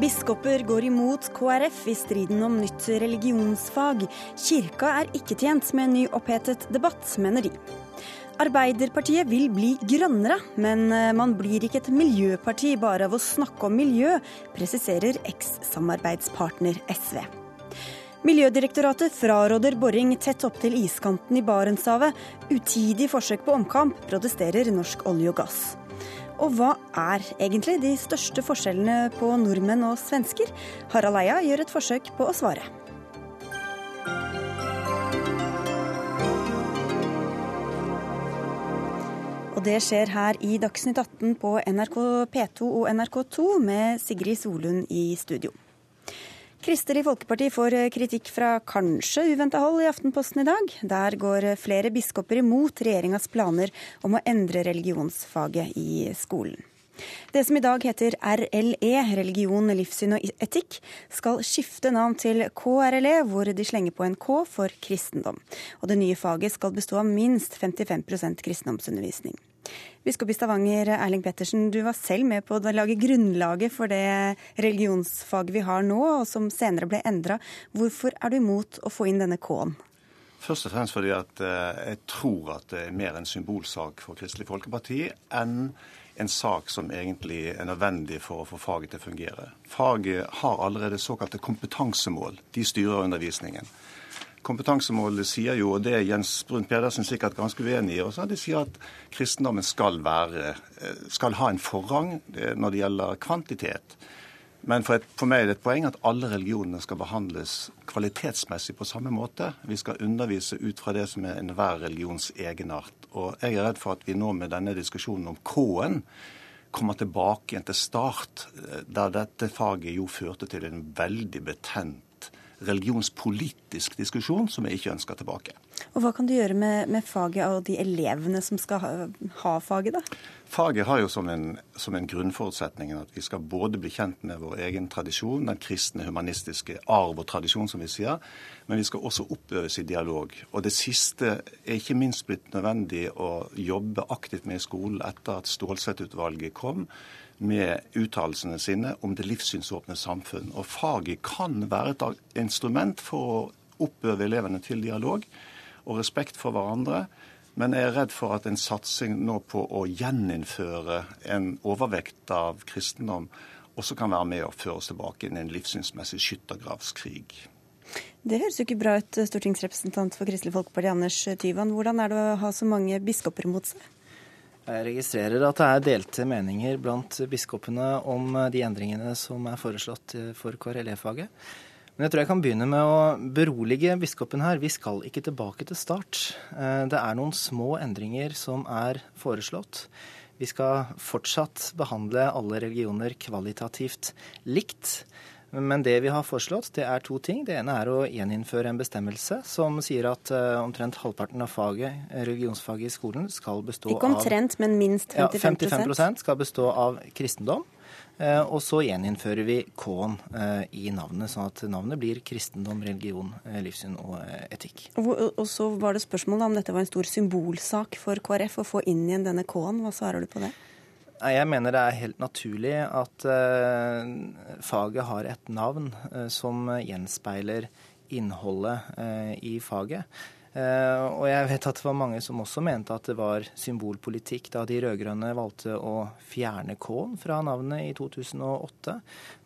Biskoper går imot KrF i striden om nytt religionsfag. Kirka er ikke tjent med en ny opphetet debatt, mener de. Arbeiderpartiet vil bli grønnere, men eh, man blir ikke et miljøparti bare av å snakke om miljø, presiserer eks-samarbeidspartner SV. Miljødirektoratet fraråder boring tett opptil iskanten i Barentshavet. Utidig forsøk på omkamp, protesterer Norsk olje og gass. Og hva er egentlig de største forskjellene på nordmenn og svensker? Harald Eia gjør et forsøk på å svare. Og det skjer her i Dagsnytt 18 på NRK P2 og NRK2 med Sigrid Solund i studio. Kristelig Folkeparti får kritikk fra kanskje uventa hold i Aftenposten i dag. Der går flere biskoper imot regjeringas planer om å endre religionsfaget i skolen. Det som i dag heter RLE, religion, livssyn og etikk, skal skifte navn til KRLE, hvor de slenger på en K for kristendom. Og det nye faget skal bestå av minst 55% kristendomsundervisning. Biskop i Stavanger, Erling Pettersen, du var selv med på å lage grunnlaget for det religionsfaget vi har nå, og som senere ble endra. Hvorfor er du imot å få inn denne K-en? Først og fremst fordi at eh, jeg tror at det er mer en symbolsak for Kristelig Folkeparti enn en sak som egentlig er nødvendig for å få faget til å fungere. Faget har allerede såkalte kompetansemål. De styrer undervisningen. Kompetansemålet sier jo, og det er Jens Brun Pedersen sikkert ganske uenig i, også, de sier at kristendommen skal, være, eh, skal ha en forrang eh, når det gjelder kvantitet. Men for, et, for, meg er det et poeng at alle religionene skal behandles kvalitetsmessig på samme måte. Vi skal undervise ut fra det som er enhver religions egenart. Og jeg er redd for at vi nå med denne diskusjonen om K-en kommer tilbake igjen til start, eh, der dette faget jo førte til en veldig betent religionspolitisk diskusjon som jeg ikke ønsker tilbake. Og Hva kan du gjøre med, med faget og de elevene som skal ha, ha faget? da? Faget har jo som en, som en, grunnforutsetning at vi skal både bli kjent med vår egen tradisjon, den kristne humanistiske arv og tradisjon, som vi sier, men vi skal også oppøves i dialog. Og det siste er ikke minst blitt nødvendig å jobbe aktivt med i skolen etter at Stålsett-utvalget kom med uttalelsene sine om det livssynsåpne samfunn. Og faget kan være et instrument for å oppøve elevene til dialog og respekt for hverandre. Men jeg er redd for at en satsing nå på å gjeninnføre en overvekt av kristendom også kan være med å føre oss tilbake inn i en livssynsmessig skyttergravskrig. Det høres jo ikke bra ut, stortingsrepresentant for Kristelig Folkeparti Anders Tyvand. Hvordan er det å ha så mange biskoper mot seg? Jeg registrerer at det er delte meninger blant biskopene om de endringene som er foreslått for KRLE-faget. Men jeg tror jeg kan begynne med å berolige biskopen her. Vi skal ikke tilbake til start. Eh, det er noen små endringer som er foreslått. Vi skal fortsatt behandle alle religioner kvalitativt likt. Men det vi har foreslått, det er to ting. Det ene er å gjeninnføre en bestemmelse som sier at uh, omtrent halvparten av faget, religionsfaget i skolen skal bestå av Ikke omtrent, men minst 55 ja, 55 skal bestå av kristendom. Uh, og så gjeninnfører vi K-en i navnet, sånn at navnet blir kristendom, religion, livssyn og etikk. Og, så var det spørsmål om dette var en stor symbolsak for KrF å få inn igjen denne K-en. Hva svarer du på det? Jeg mener det er helt naturlig at uh, faget har et navn uh, som gjenspeiler innholdet uh, i faget. og jeg vet at det var mange som også mente at det var symbolpolitikk da de rød-grønne valgte å fjerne K-en fra navnet i 2008.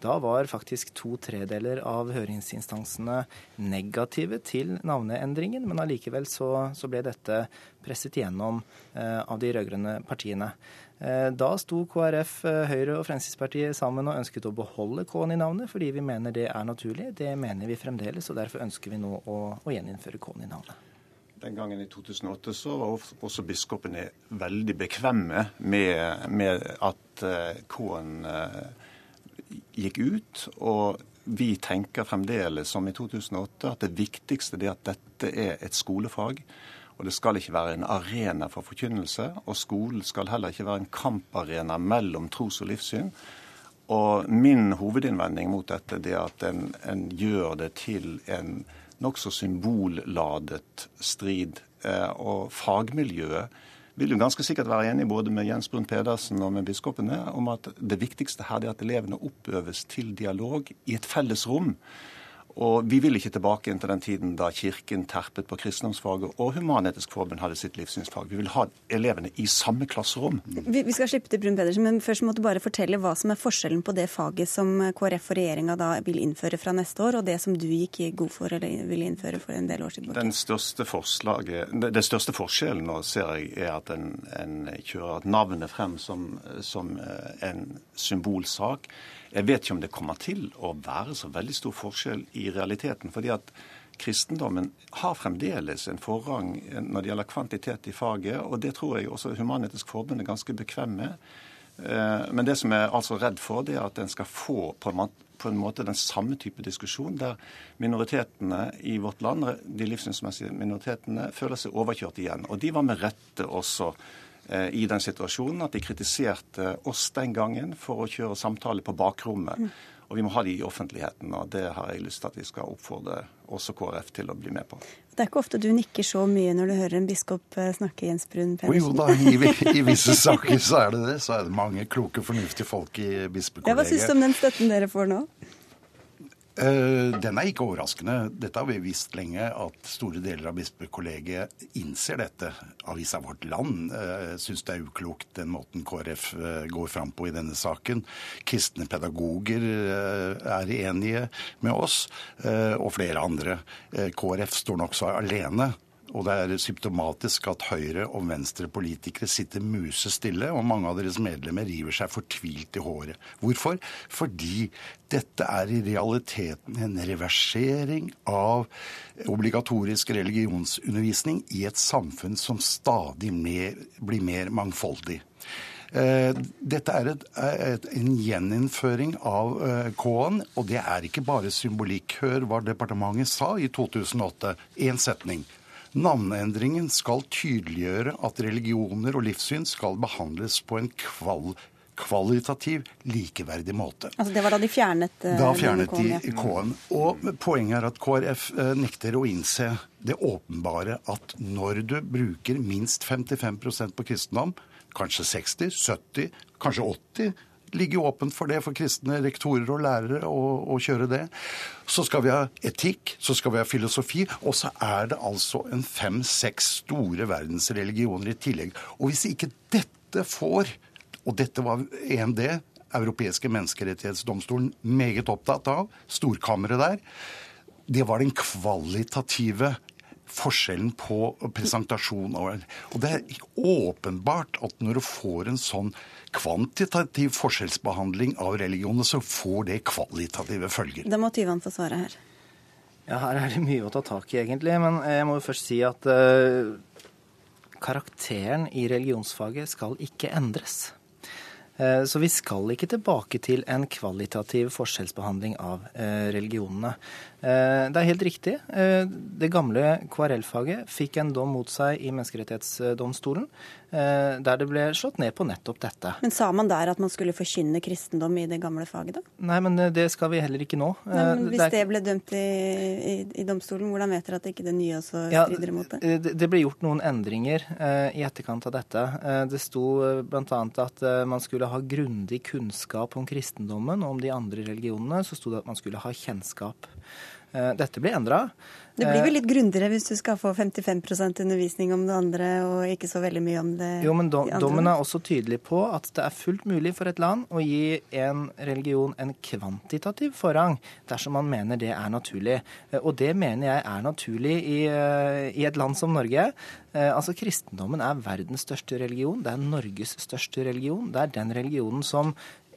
Da var faktisk to tredeler av høringsinstansene negative til navneendringen, men allikevel så, så ble dette presset gjennom av de rød-grønne partiene. Eh, da sto KrF, eh, Høyre og Fremskrittspartiet sammen og ønsket å beholde K-en i navnet, fordi vi mener det er naturlig. Det mener vi fremdeles, og derfor ønsker vi nå å, å gjeninnføre K-en i navnet. Den gangen i 2008 så var også biskopene veldig bekvemme med, med at eh, K-en gikk ut. Og vi tenker fremdeles som i 2008 at det viktigste er at dette er et skolefag. Og det skal ikke være en arena for forkynnelse. Og skolen skal heller ikke være en kamparena mellom tros- og livssyn. Og min hovedinnvending mot dette er at en, en gjør det til en nokså symbolladet strid. Eh, og fagmiljøet vil jo ganske sikkert være enig både med Jens Brun Pedersen og med biskopene om at det viktigste her er at elevene oppøves til dialog i et felles rom. Og vi vil ikke tilbake til den tiden da Kirken terpet på kristendomsfaget og Human-Etisk Forbund hadde sitt livssynsfag. Vi vil ha elevene i samme klasserom. Vi, vi skal slippe til Brun Pedersen, men først må du bare fortelle hva som er forskjellen på det faget som KrF og regjeringa da vil innføre fra neste år, og det som du gikk god for eller ville innføre for en del år siden. Den største, den største forskjellen nå ser jeg er at en, en kjører navnet frem som, som eh, en symbolsak. Jeg vet ikke om det kommer til å være så veldig stor forskjell i realiteten. fordi at kristendommen har fremdeles en forrang når det gjelder kvantitet i faget, og det tror jeg også Human-Etisk Forbund er ganske bekvem med. Eh, men det som jeg er altså redd for, det er at en skal få på en måte den samme type diskusjon, der minoritetene i vårt land, de livssynsmessige minoritetene, føler seg overkjørt igjen. Og de var med rette også Eh, i den situasjonen at de kritiserte oss den gangen for å kjøre samtale på bakrommet. Og vi må ha de i offentligheten, og det har jeg lyst til at vi skal oppfordre også KrF til å bli med på. Det er ikke ofte du nikker så mye når du hører en biskop eh, snakke, Jens Brun Pedersen? Jo da, i, i, visse saker så er det det. Så er det mange kloke, fornuftige folk i bispekollegiet. Ja, hva syns du om den støtten dere får nå? Eh, den er ikke overraskende. Dette har vi visst lenge, at store deler av bispekollegiet innser dette. Avisa Vårt Land uh, syns det er uklokt den måten KrF uh, går fram på i denne saken. Kristne pedagoger er enige med oss, og flere andre. KrF står nokså alene og det er symptomatisk at høyre- og venstrepolitikere sitter musestille, og mange av deres medlemmer river seg fortvilt i håret. Hvorfor? Fordi dette er i realiteten en reversering av obligatorisk religionsundervisning i et samfunn som stadig mer, blir mer mangfoldig. Eh, dette er et, et, en gjeninnføring av eh, K-en, og det er ikke bare symbolikk. Hør hva departementet sa i 2008. Én setning. Navneendringen skal tydeliggjøre at religioner og livssyn skal behandles på en kval kvalitativ likeverdig måte. Altså Det var da de fjernet uh, Da fjernet de K-en. Og poenget er at KrF uh, nekter å innse det åpenbare at når du bruker minst 55% på kristendom, kanskje 60, 70, kanskje 80 ligger åpent for det for kristne rektorer og lærere å, kjøre det. Så skal vi ha etikk, så skal vi ha filosofi, og så er det altså en fem-seks store verdensreligioner i tillegg. Og hvis ikke dette får, og dette var EMD, Europeiske menneskerettighetsdomstolen, meget opptatt av, storkammeret der, det var den kvalitative forskjellen på presentasjon Og det er åpenbart at når du får en sånn kvantitativ forskjellsbehandling av religionene, så får det kvalitative følger. Da må Tyvand få svare her. Ja, her er det mye å ta tak i, egentlig. Men jeg må jo først si at uh, karakteren i religionsfaget skal ikke endres. Eh, så vi skal ikke tilbake til en kvalitativ forskjellsbehandling av eh, religionene. Eh, det er helt riktig. Det gamle KRL-faget fikk en dom mot seg i Menneskerettighetsdomstolen, der det ble slått ned på nettopp dette. Men sa man der at man skulle forkynne kristendom i det gamle faget, da? Nei, men det skal vi heller ikke nå. Nei, men hvis det, er... det ble dømt i, i, i, domstolen, hvordan vet dere at ikke det nye også strider ja, imot det? det? Det ble gjort noen endringer i etterkant av dette. Det sto bl.a. at man skulle ha grundig kunnskap om kristendommen og om de andre religionene, så sto det at man skulle ha kjennskap. Eh, dette blir endra. Det blir vel eh, litt grundigere hvis du skal få 55% undervisning om det andre, og ikke så veldig mye om det Jo, men dom, dommen er også tydelig på at det er fullt mulig for et land å gi en religion en kvantitativ forrang, dersom man mener det er naturlig. Eh, og det mener jeg er naturlig i, i et land som Norge. Altså, Kristendommen er verdens største religion. Det er Norges største religion. Det er den religionen som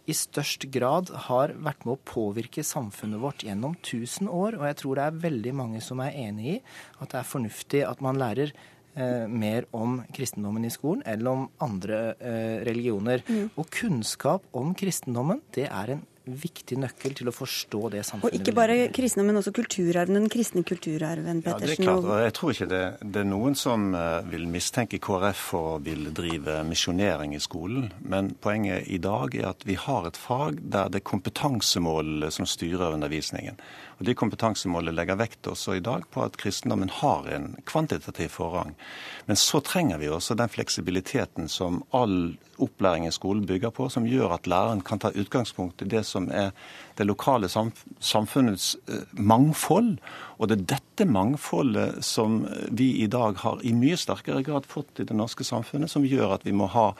i størst grad har vært med å påvirke samfunnet vårt gjennom 1000 år. Og jeg tror det er veldig mange som er enig i at det er fornuftig at man lærer eh, mer om kristendommen i skolen eller om andre eh, religioner. Mm. Og kunnskap om kristendommen, det er en viktig nøkkel til å forstå det samfunnet Og ikke bare kristne, men også kulturarven, den kristne kulturarven, Pettersen. Ja, det er klart. Jeg tror ikke det, det, er noen som eh, vil mistenke KrF for å ville drive misjonering i skolen. Men poenget i dag er at vi har et fag der det er kompetansemålene som styrer undervisningen. Og De kompetansemålene legger vekt også i dag på at kristendommen har en kvantitativ forrang. Men så trenger vi også den fleksibiliteten som all opplæring i skolen bygger på, som gjør at læreren kan ta utgangspunkt i det som er det lokale samfunnets eh, mangfold. Og det er dette mangfoldet som vi i dag har i mye sterkere grad fått i det norske samfunnet, som gjør at vi må ha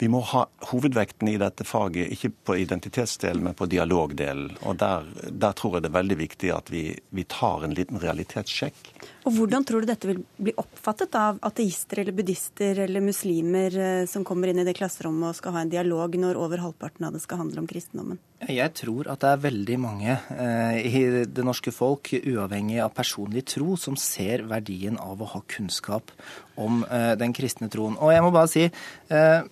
vi må ha hovedvekten i dette faget ikke på identitetsdelen, men på dialogdelen. Og der, der, tror jeg det er veldig viktig at vi, vi tar en liten realitetssjekk. Og Hvordan tror du dette vil bli oppfattet av ateister eller buddhister eller muslimer eh, som kommer inn i det klasserommet og skal ha en dialog når over halvparten av det skal handle om kristendommen? Jeg tror at det er veldig mange eh, i det norske folk, uavhengig av personlig tro, som ser verdien av å ha kunnskap om eh, den kristne troen. Og jeg må bare si eh,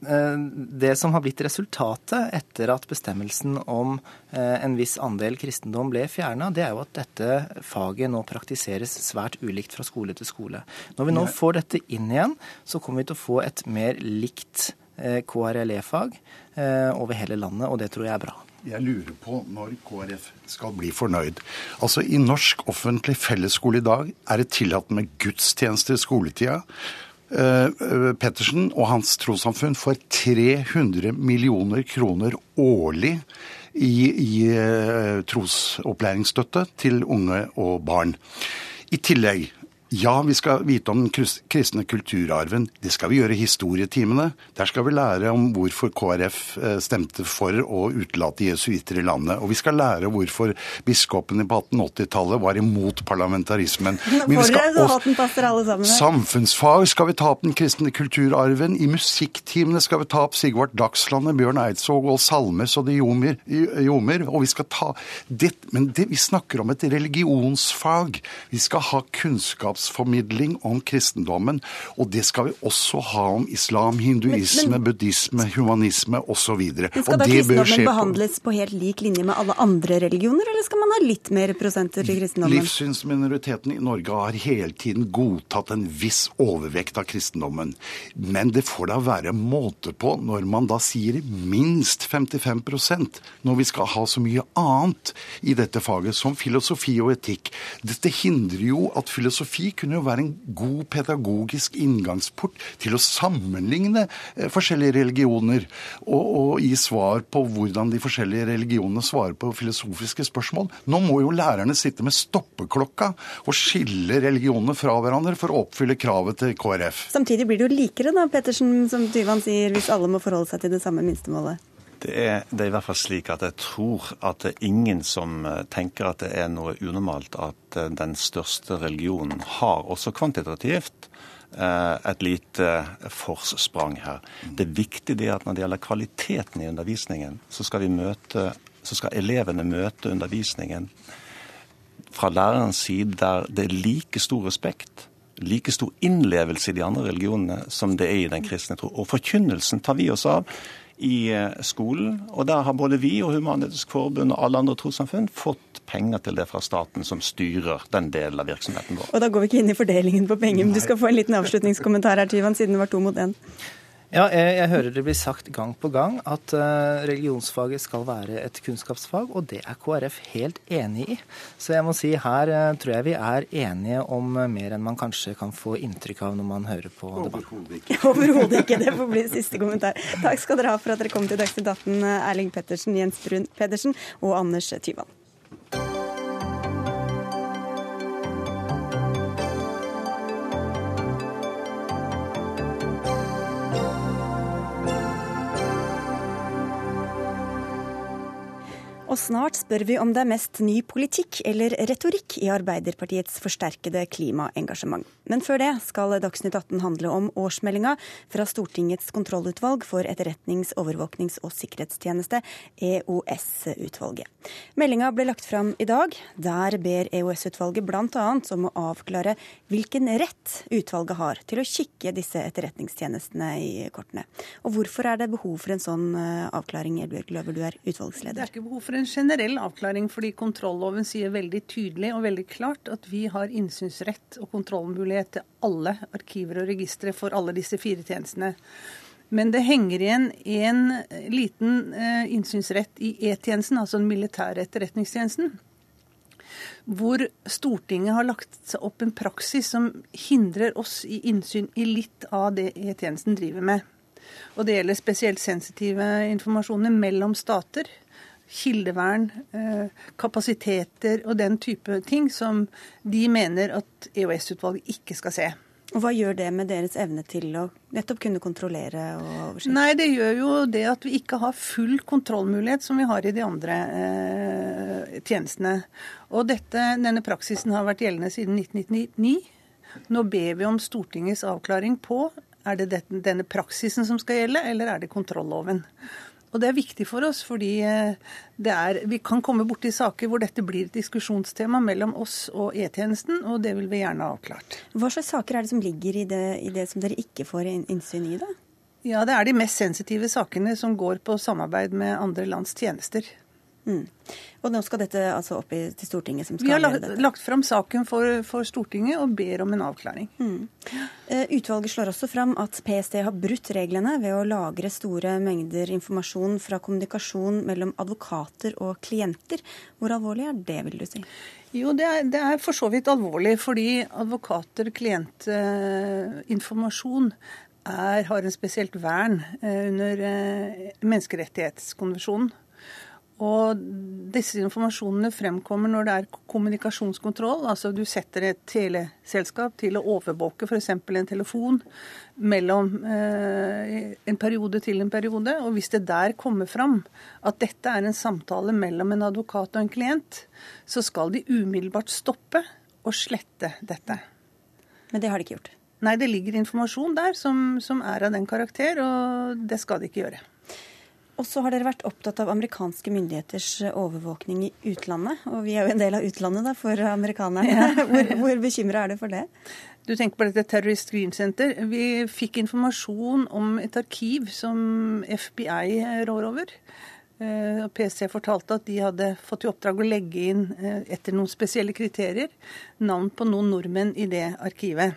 det som har blitt resultatet etter at bestemmelsen om eh, en viss andel kristendom ble fjerna, det er jo at dette faget nå praktiseres svært ulikt fra skole til skole. Når vi nå får dette inn igjen, så kommer vi til å få et mer likt eh, KRLE-fag over hele landet, og det tror jeg er bra. Jeg lurer på når KrF skal bli fornøyd. Altså I norsk offentlig fellesskole i dag er det tillatt med gudstjenester i skoletida. Eh, Pettersen og hans trossamfunn får 300 millioner kroner årlig i, i eh, trosopplæringsstøtte til unge og barn. I tillegg ja, vi skal vite om den kristne kulturarven. Det skal vi gjøre i historietimene. Der skal vi lære om hvorfor KrF eh, stemte for å utelate jesuitter i landet. Og vi skal lære hvorfor biskopene på 1880-tallet var imot parlamentarismen. Men vi skal også, samfunnsfag skal vi ta opp den kristne kulturarven. I musikktimene skal vi ta opp Sigvart Dagslandet, Bjørn Eidsvåg og Salmes og de jomer. jomer og vi skal ta det, Men det, vi snakker om et religionsfag. Vi skal ha kunnskap kunnskapsformidling om kristendommen. Og det skal vi også ha om islam, hinduisme, men, men, buddhisme, humanisme osv. Skal da kristendommen behandles på helt lik linje med alle andre religioner, eller skal man ha litt mer prosenter til kristendommen? Livssynsminoriteten i Norge har hele tiden godtatt en viss overvekt av kristendommen. Men det får da være måte på når man da sier minst 55% når vi skal ha så mye annet i dette faget, som filosofi og etikk. Dette hindrer jo at filosofi kunne jo være en god pedagogisk inngangsport til å sammenligne eh, forskjellige religioner og, og, gi svar på hvordan de forskjellige religionene svarer på filosofiske spørsmål. Nå må jo lærerne sitte med stoppeklokka og skille religionene fra hverandre for å oppfylle kravet til KrF. Samtidig blir det jo likere, da, Pettersen, som Tyvand sier, hvis alle må forholde seg til det samme minstemålet. Det er, det er, i hvert fall slik at jeg tror at det er ingen som eh, tenker at det er noe unormalt at eh, den største religionen har også kvantitativt eh, et lite forsprang her. Det viktige er at når det gjelder kvaliteten i undervisningen, så skal, møte, så skal elevene møte undervisningen fra lærerens side der det er like stor respekt like stor innlevelse i de andre religionene som det er i den kristne tro. Og forkynnelsen tar vi oss av i eh, skolen. Og der har både vi og Human-Etisk Forbund og alle andre trossamfunn fått penger til det fra staten, som styrer den delen av virksomheten vår. Og da går vi ikke inn i fordelingen på penger, men du skal få en liten avslutningskommentar her, Tyvan, siden det var to mot én. Ja, jeg, jeg, hører det blir sagt gang på gang at uh, religionsfaget skal være et kunnskapsfag, og det er KrF helt enig i. Så jeg må si her uh, tror jeg vi er enige om uh, mer enn man kanskje kan få inntrykk av når man hører på debatten. Overhodet ikke. ikke. Det får bli siste kommentar. Takk skal dere ha for at dere kom til Dagsnytt 18, Erling Pettersen, Jens Brun Pedersen og Anders Tyvand. Og snart spør vi om det er mest ny politikk eller retorikk i Arbeiderpartiets forsterkede klimaengasjement. Men før det skal Dagsnytt 18 handle om årsmeldinga fra Stortingets kontrollutvalg for etterretnings-, overvåknings- og sikkerhetstjeneste, EOS-utvalget. Meldinga ble lagt fram i dag. Der ber EOS-utvalget bl.a. om å avklare hvilken rett utvalget har til å kikke disse etterretningstjenestene i kortene. Og hvorfor er det behov for en sånn eh, avklaring, Elbjørg Løver, du er utvalgsleder? Det er ikke behov for en generell avklaring, fordi kontrolloven sier veldig tydelig og veldig klart at vi har innsynsrett og kontrollmulighet til alle arkiver og registre for alle disse fire tjenestene. Men det henger igjen en liten eh, innsynsrett i E-tjenesten, altså den militære etterretningstjenesten. Hvor Stortinget har lagt seg opp en praksis som hindrer oss i innsyn i litt av det E-tjenesten driver med. Og det gjelder spesielt sensitive informasjoner mellom stater kildevern, eh, kapasiteter og den type ting som de mener at EOS-utvalget ikke skal se. Og Hva gjør det med deres evne til å nettopp kunne kontrollere og oversette? Nei, Det gjør jo det at vi ikke har full kontrollmulighet som vi har i de andre eh, tjenestene. Og dette, denne praksisen har vært gjeldende siden 1999. Nå ber vi om Stortingets avklaring på er det denne praksisen som skal gjelde, eller er det kontrolloven. Og det er viktig for oss, fordi eh, er, vi kan komme borti saker hvor dette blir et diskusjonstema mellom oss og E-tjenesten, og det vil vi gjerne ha avklart. Hva slags saker er det som ligger i det, i det som dere ikke får innsyn i, da? Ja, Det er de mest sensitive sakene som går på samarbeid med andre lands tjenester. Mm. Og nå skal dette altså opp i, til Stortinget? som skal Vi har lagt, lagt fram saken for, for, Stortinget og ber om en avklaring. Mm. Uh, utvalget slår også fram at PST har brutt reglene ved å lagre store mengder informasjon fra kommunikasjon mellom advokater og klienter. Hvor alvorlig er det, vil du si? Jo, det er, det er for så vidt alvorlig, fordi advokater-klientinformasjon har en spesielt vern eh, under eh, menneskerettighetskonvensjonen. Og disse informasjonene fremkommer når det er kommunikasjonskontroll. Altså du setter et teleselskap til å overvåke f.eks. en telefon mellom eh, en periode til en periode. Og hvis det der kommer fram at dette er en samtale mellom en advokat og en klient, så skal de umiddelbart stoppe og slette dette. Men det har de ikke gjort? Nei, det ligger informasjon der som, som er av den karakter, og det skal de ikke gjøre. Og så har dere vært opptatt av amerikanske myndigheters overvåkning i utlandet. Og vi er jo en del av utlandet da, for amerikanerne. Hvor, hvor bekymra er du for det? Du tenker på dette Terrorist Green Center. Vi fikk informasjon om et arkiv som FBI rår over. Eh, PC fortalte at de hadde fått i oppdrag å legge inn, eh, etter noen spesielle kriterier, navn på noen nordmenn i det arkivet.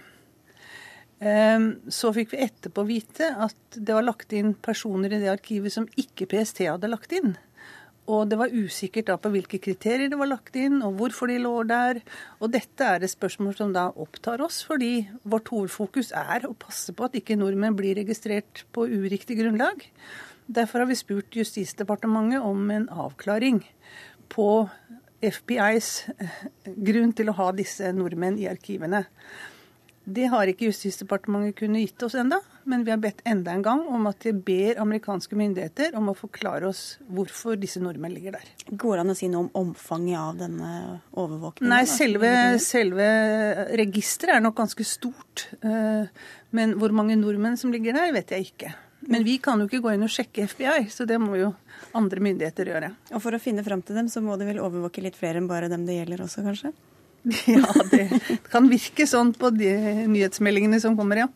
Ehm, så fikk vi etterpå vite at det var lagt inn personer i det arkivet som ikke PST hadde lagt inn. Og det var usikkert da på hvilke kriterier det var lagt inn, og hvorfor de lå der. Og dette er et spørsmål som da opptar oss, fordi vårt hovedfokus er å passe på at ikke nordmenn blir registrert på uriktig grunnlag. Derfor har vi spurt Justisdepartementet om en avklaring på FBIs grunn til å ha disse nordmenn i arkivene. Det har ikke Justisdepartementet kunnet gitt oss enda, men vi har bedt enda en gang om at de ber amerikanske myndigheter om å forklare oss hvorfor disse nordmenn ligger der. Går det an å si noe om omfanget av denne overvåkningen? Nei, selve, selve registeret er nok ganske stort. Eh, men hvor mange nordmenn som ligger der, vet jeg ikke. Men vi kan jo ikke gå inn og sjekke FBI, så det må jo andre myndigheter gjøre. Og for å finne fram til dem, så må de vel overvåke litt flere enn bare dem det gjelder også, kanskje? Ja, det kan virke sånn på de nyhetsmeldingene som kommer, ja.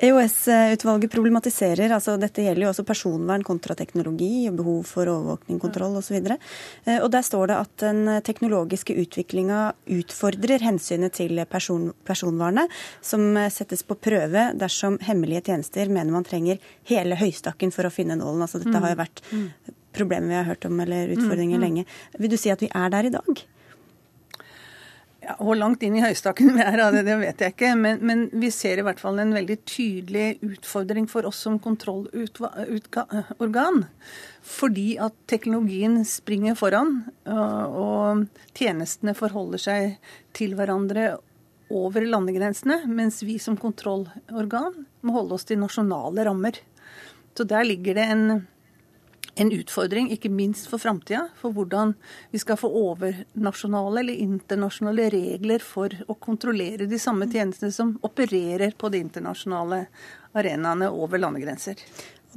EOS-utvalget problematiserer, altså dette gjelder jo også personvern kontra teknologi, og behov for overvåkning, kontroll osv. Og, så og der står det at den teknologiske utviklinga utfordrer hensynet til person, personvernet, som settes på prøve dersom hemmelige tjenester mener man trenger hele høystakken for å finne nålen. Altså dette har jo vært mm. problemer vi har hørt om, eller utfordringer mm, mm. lenge. Vil du si at vi er der i dag? Ja, hvor langt inn i høystakken vi er av det, det vet jeg ikke. Men, men, vi ser i hvert fall en veldig tydelig utfordring for oss som kontrollorgan. Fordi at teknologien springer foran, og tjenestene forholder seg til hverandre over landegrensene, mens vi som kontrollorgan må holde oss til nasjonale rammer. Så der ligger det en en utfordring, ikke minst for framtida, for hvordan vi skal få overnasjonale eller internasjonale regler for å kontrollere de samme tjenestene som opererer på de internasjonale arenaene over landegrenser.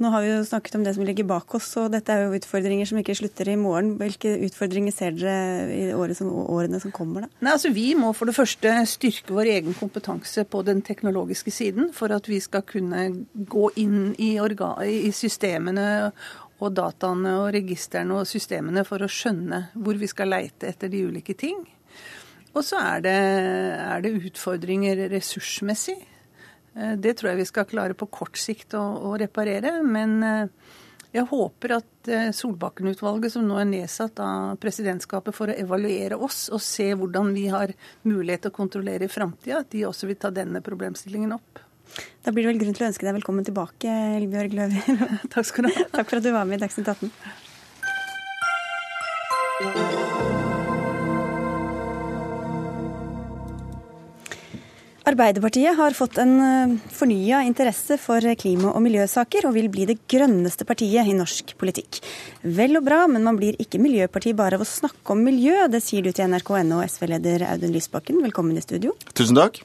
Nå har vi jo snakket om det som ligger bak oss, og dette er jo utfordringer som ikke slutter i morgen. Hvilke utfordringer ser dere i årene som, årene som kommer? da? Nei, altså Vi må for det første styrke vår egen kompetanse på den teknologiske siden, for at vi skal kunne gå inn i, i systemene og dataene og registrene og systemene for å skjønne hvor vi skal leite etter de ulike ting. Og så er det, er det utfordringer ressursmessig. Eh, det tror jeg vi skal klare på kort sikt å, å reparere. Men eh, jeg håper at eh, Solbakken-utvalget, som nå er nedsatt av presidentskapet for å evaluere oss og se hvordan vi har mulighet til å kontrollere i framtida, at de også vil ta denne problemstillingen opp. Da blir det vel grunn til å ønske deg velkommen tilbake, Elbjørg Løver. Takk skal du ha. Takk for at du var med i Dagsnytt 18. Arbeiderpartiet har fått en eh, fornya interesse for klima- og miljøsaker, og vil bli det grønneste partiet i norsk politikk. Vel og bra, men man blir ikke miljøparti bare av å snakke om miljø. Det sier du til NRK.no, SV-leder Audun Lysbakken. Velkommen i studio. Tusen takk.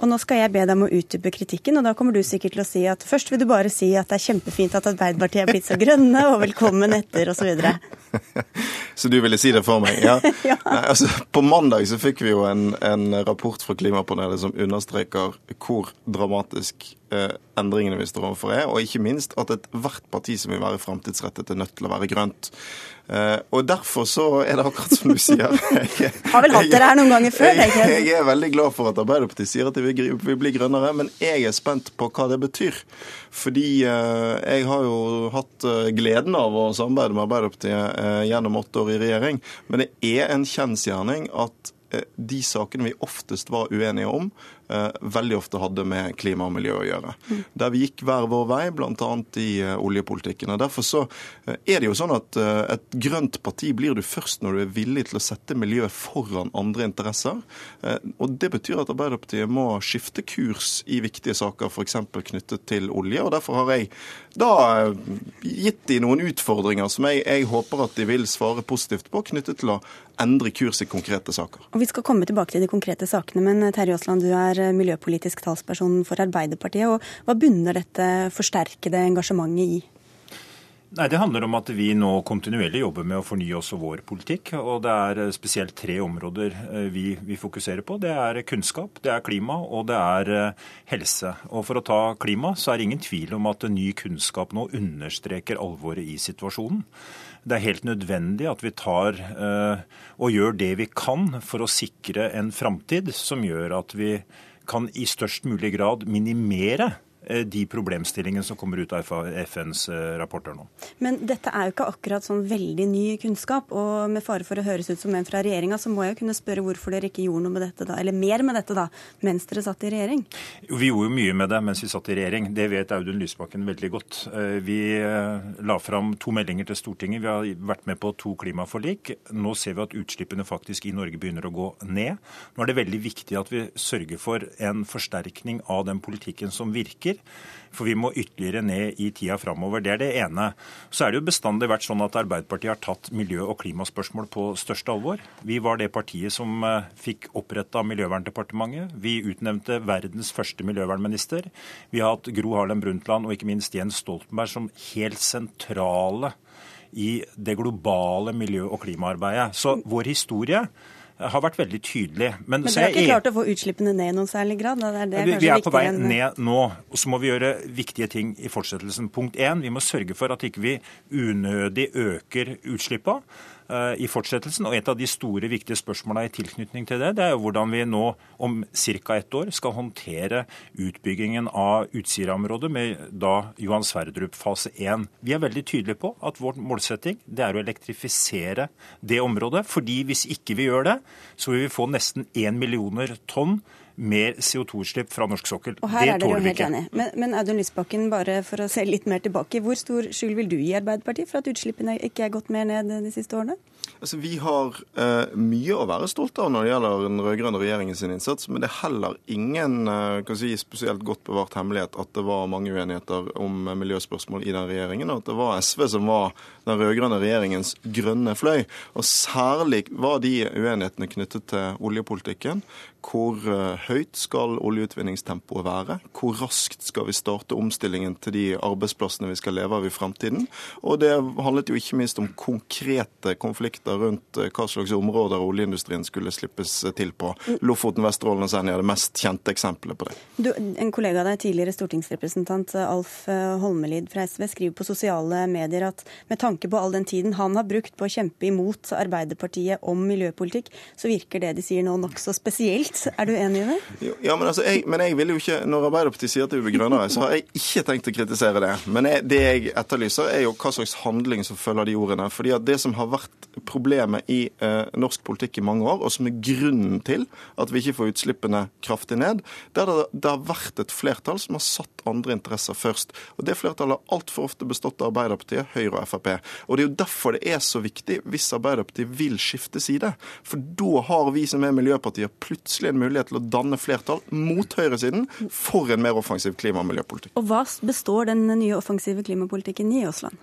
Og nå skal jeg be deg om å utdype kritikken, og da kommer du sikkert til å si at først vil du bare si at det er kjempefint at Arbeiderpartiet er blitt så grønne, og velkommen etter, osv. Så, så du ville si det for meg? Ja. ja. Nei, altså, på mandag så fikk vi jo en, en rapport fra Klimapanelet som understreker hvor dramatisk eh, endringene vi står overfor er, og ikke minst at ethvert parti som vil være framtidsrettet, er nødt til å være grønt. Uh, og derfor så er det akkurat som du sier. Jeg, Har vel hatt dere her noen ganger før? Jeg, jeg, jeg er veldig glad for at Arbeiderpartiet sier at de vil, vil, bli grønnere, men jeg er spent på hva det betyr. Fordi uh, jeg har jo hatt uh, gleden av å samarbeide med Arbeiderpartiet gjennom åtte år i regjering, men det er en kjensgjerning at de sakene vi oftest var uenige om, Eh, veldig ofte hadde med klima og miljø å gjøre. Mm. Der vi gikk hver vår vei, bl.a. i eh, oljepolitikken. Og Derfor så eh, er det jo sånn at et grønt parti blir du først når du er villig til å sette miljøet foran andre interesser. Og Det betyr at Arbeiderpartiet må skifte kurs i viktige saker, f.eks. knyttet til olje. og Derfor har jeg da gitt de noen utfordringer som jeg, jeg håper at de vil svare positivt på, knyttet til å endre kurs i konkrete saker. Og Vi skal komme tilbake til de konkrete sakene, men Terje Aasland, du er miljøpolitisk talsperson for Arbeiderpartiet. og Hva bunner dette forsterkede engasjementet i? Nei, Det handler om at vi nå kontinuerlig jobber med å fornye også vår politikk. og Det er spesielt tre områder eh, vi, vi, fokuserer på. Det er kunnskap, det er klima og det er eh, helse. Og For å ta klima, så er det ingen tvil om at ny kunnskap nå understreker alvoret i situasjonen. Det er helt nødvendig at vi tar eh, og gjør det vi kan for å sikre en framtid som gjør at vi kan i størst mulig grad minimere de problemstillingene som kommer ut av FNs eh, rapporter nå. Men dette er jo ikke akkurat sånn veldig ny kunnskap. Og med fare for å høres ut som en fra regjeringa, så må jeg jo kunne spørre hvorfor dere ikke gjorde noe med dette da, eller mer med dette da, mens dere satt i regjering? Vi gjorde jo mye med det mens vi satt i regjering. Det vet Audun Lysbakken veldig godt. Eh, vi la fram to meldinger til Stortinget. Vi har vært med på to klimaforlik. Nå ser vi at utslippene faktisk i Norge begynner å gå ned. Nå er det veldig viktig at vi sørger for en forsterkning av den politikken som virker virker. For vi må ytterligere ned i tida framover. Det er det ene. Så er det jo bestandig vært sånn at Arbeiderpartiet har tatt miljø- og klimaspørsmål på største alvor. Vi var det partiet som eh, fikk oppretta Miljøverndepartementet. Vi utnevnte verdens første miljøvernminister. Vi har hatt Gro Harlem Brundtland og ikke minst Jens Stoltenberg som helt sentrale i det globale miljø- og klimaarbeidet. Så vår historie har vært veldig tydelig. Men, Men dere har ikke klart å få utslippene ned i noen særlig grad? Det er det vi, vi, er på vei ned nå. og Så må vi gjøre viktige ting i fortsettelsen. Punkt én, vi må sørge for at ikke vi unødig øker utslippene. Eh, i fortsettelsen. Og et av de store, viktige spørsmålene i tilknytning til det, det er jo hvordan vi nå om ca. ett år skal håndtere utbyggingen av Utsira-området med da Johan Sverdrup fase 1. Vi er veldig tydelige på at vår målsetting det er å elektrifisere det området. fordi hvis ikke vi gjør det, så vil vi få nesten 1 millioner tonn mer CO2-utslipp fra norsk sokkel. Og her det er tåler vi ikke. enig. Men, men Audun Lysbakken, bare for å se litt mer tilbake. Hvor stor skyld vil du gi Arbeiderpartiet for at utslippene ikke er gått mer ned de siste årene? Altså, Vi har uh, mye å være stolte av når det gjelder den rød-grønne regjeringens innsats, men det er heller ingen uh, si, spesielt godt bevart hemmelighet at det var mange uenigheter om uh, miljøspørsmål i den regjeringen, og at det var SV som var den rød-grønne regjeringens grønne fløy. Og særlig var de uenighetene knyttet til oljepolitikken. Hvor eh, høyt skal oljeutvinningstempoet være? Hvor raskt skal vi starte omstillingen til de arbeidsplassene vi skal leve av i fremtiden? Og det handlet jo ikke minst om konkrete konflikter rundt eh, hva slags områder oljeindustrien skulle slippes til på. Lofoten, Vesterålen og Senja er det mest kjente eksempelet på det. Du, en kollega av deg, tidligere stortingsrepresentant Alf eh, Holmelid fra SV, skriver på sosiale medier at med tanke på all den tiden han har brukt på å kjempe imot Arbeiderpartiet om miljøpolitikk, så virker det de sier nå nokså spesielt. Er du enig i det? Jo, Ja, men, altså, jeg, men jeg vil jo ikke, Når Arbeiderpartiet sier at det vil bli grønnere, så har jeg ikke tenkt å kritisere det. Men jeg, det jeg etterlyser, er jo hva slags handling som følger de ordene. Fordi at Det som har vært problemet i eh, norsk politikk i mange år, og som er grunnen til at vi ikke får utslippene kraftig ned, det er at det har vært et flertall som har satt andre interesser først. Og Det flertallet har altfor ofte bestått av Arbeiderpartiet, Høyre og Frp. Og Det er jo derfor det er så viktig hvis Arbeiderpartiet vil skifte side. For da har vi som er miljøpartier plutselig en mulighet til å danne flertall mot høyresiden for en mer offensiv klima- og miljøpolitikk. Og hva består den nye offensive klimapolitikken i Aasland?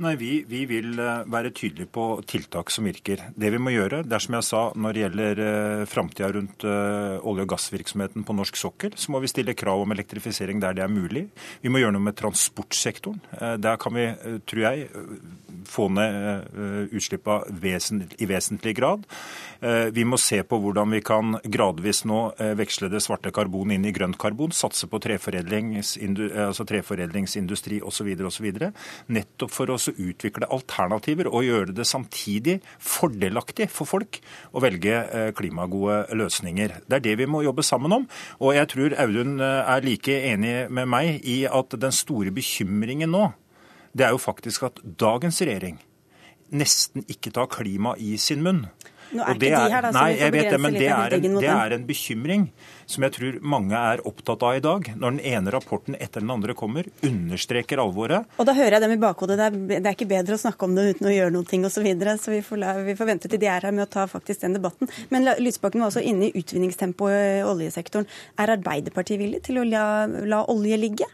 Nei, vi, vi vil eh, være tydelige på tiltak som virker. Det vi må gjøre, det er som jeg sa når det gjelder uh, framtida rundt eh, olje- og gassvirksomheten på norsk sokkel, så må vi stille krav om elektrifisering der det er mulig. Vi må gjøre noe med transportsektoren. Eh, der kan vi, eh, tror jeg, eh, få ned utslippene i vesentlig grad. Eh, vi må se på hvordan vi kan gradvis nå eh, veksle det svarte karbon inn i grønt karbon, satse på treforedlingsindu, eh, altså treforedlingsindustri osv. osv. Nettopp for å også utvikle alternativer og gjøre det samtidig fordelaktig for folk å velge eh, klimagode løsninger. Det er det vi må jobbe sammen om. Og jeg tror Audun eh, er like enig med meg i at den store bekymringen nå, det er jo faktisk at dagens regjering nesten ikke tar klima i sin munn. Nå er ikke de her, da, så nei, vi får begrense det, men litt det er, en, det er en bekymring som jeg tror mange er opptatt av i dag. Når den ene rapporten etter den andre kommer, understreker alvoret. Og da hører jeg dem i bakhodet. Det er, det er ikke bedre å snakke om det uten å gjøre noe osv. Så, videre, så vi får, la, vi får vente til de er her med å ta faktisk den debatten. Men Lysbakken var også inne i utvinningstempoet i oljesektoren. Er Arbeiderpartiet villig til å la, la olje ligge?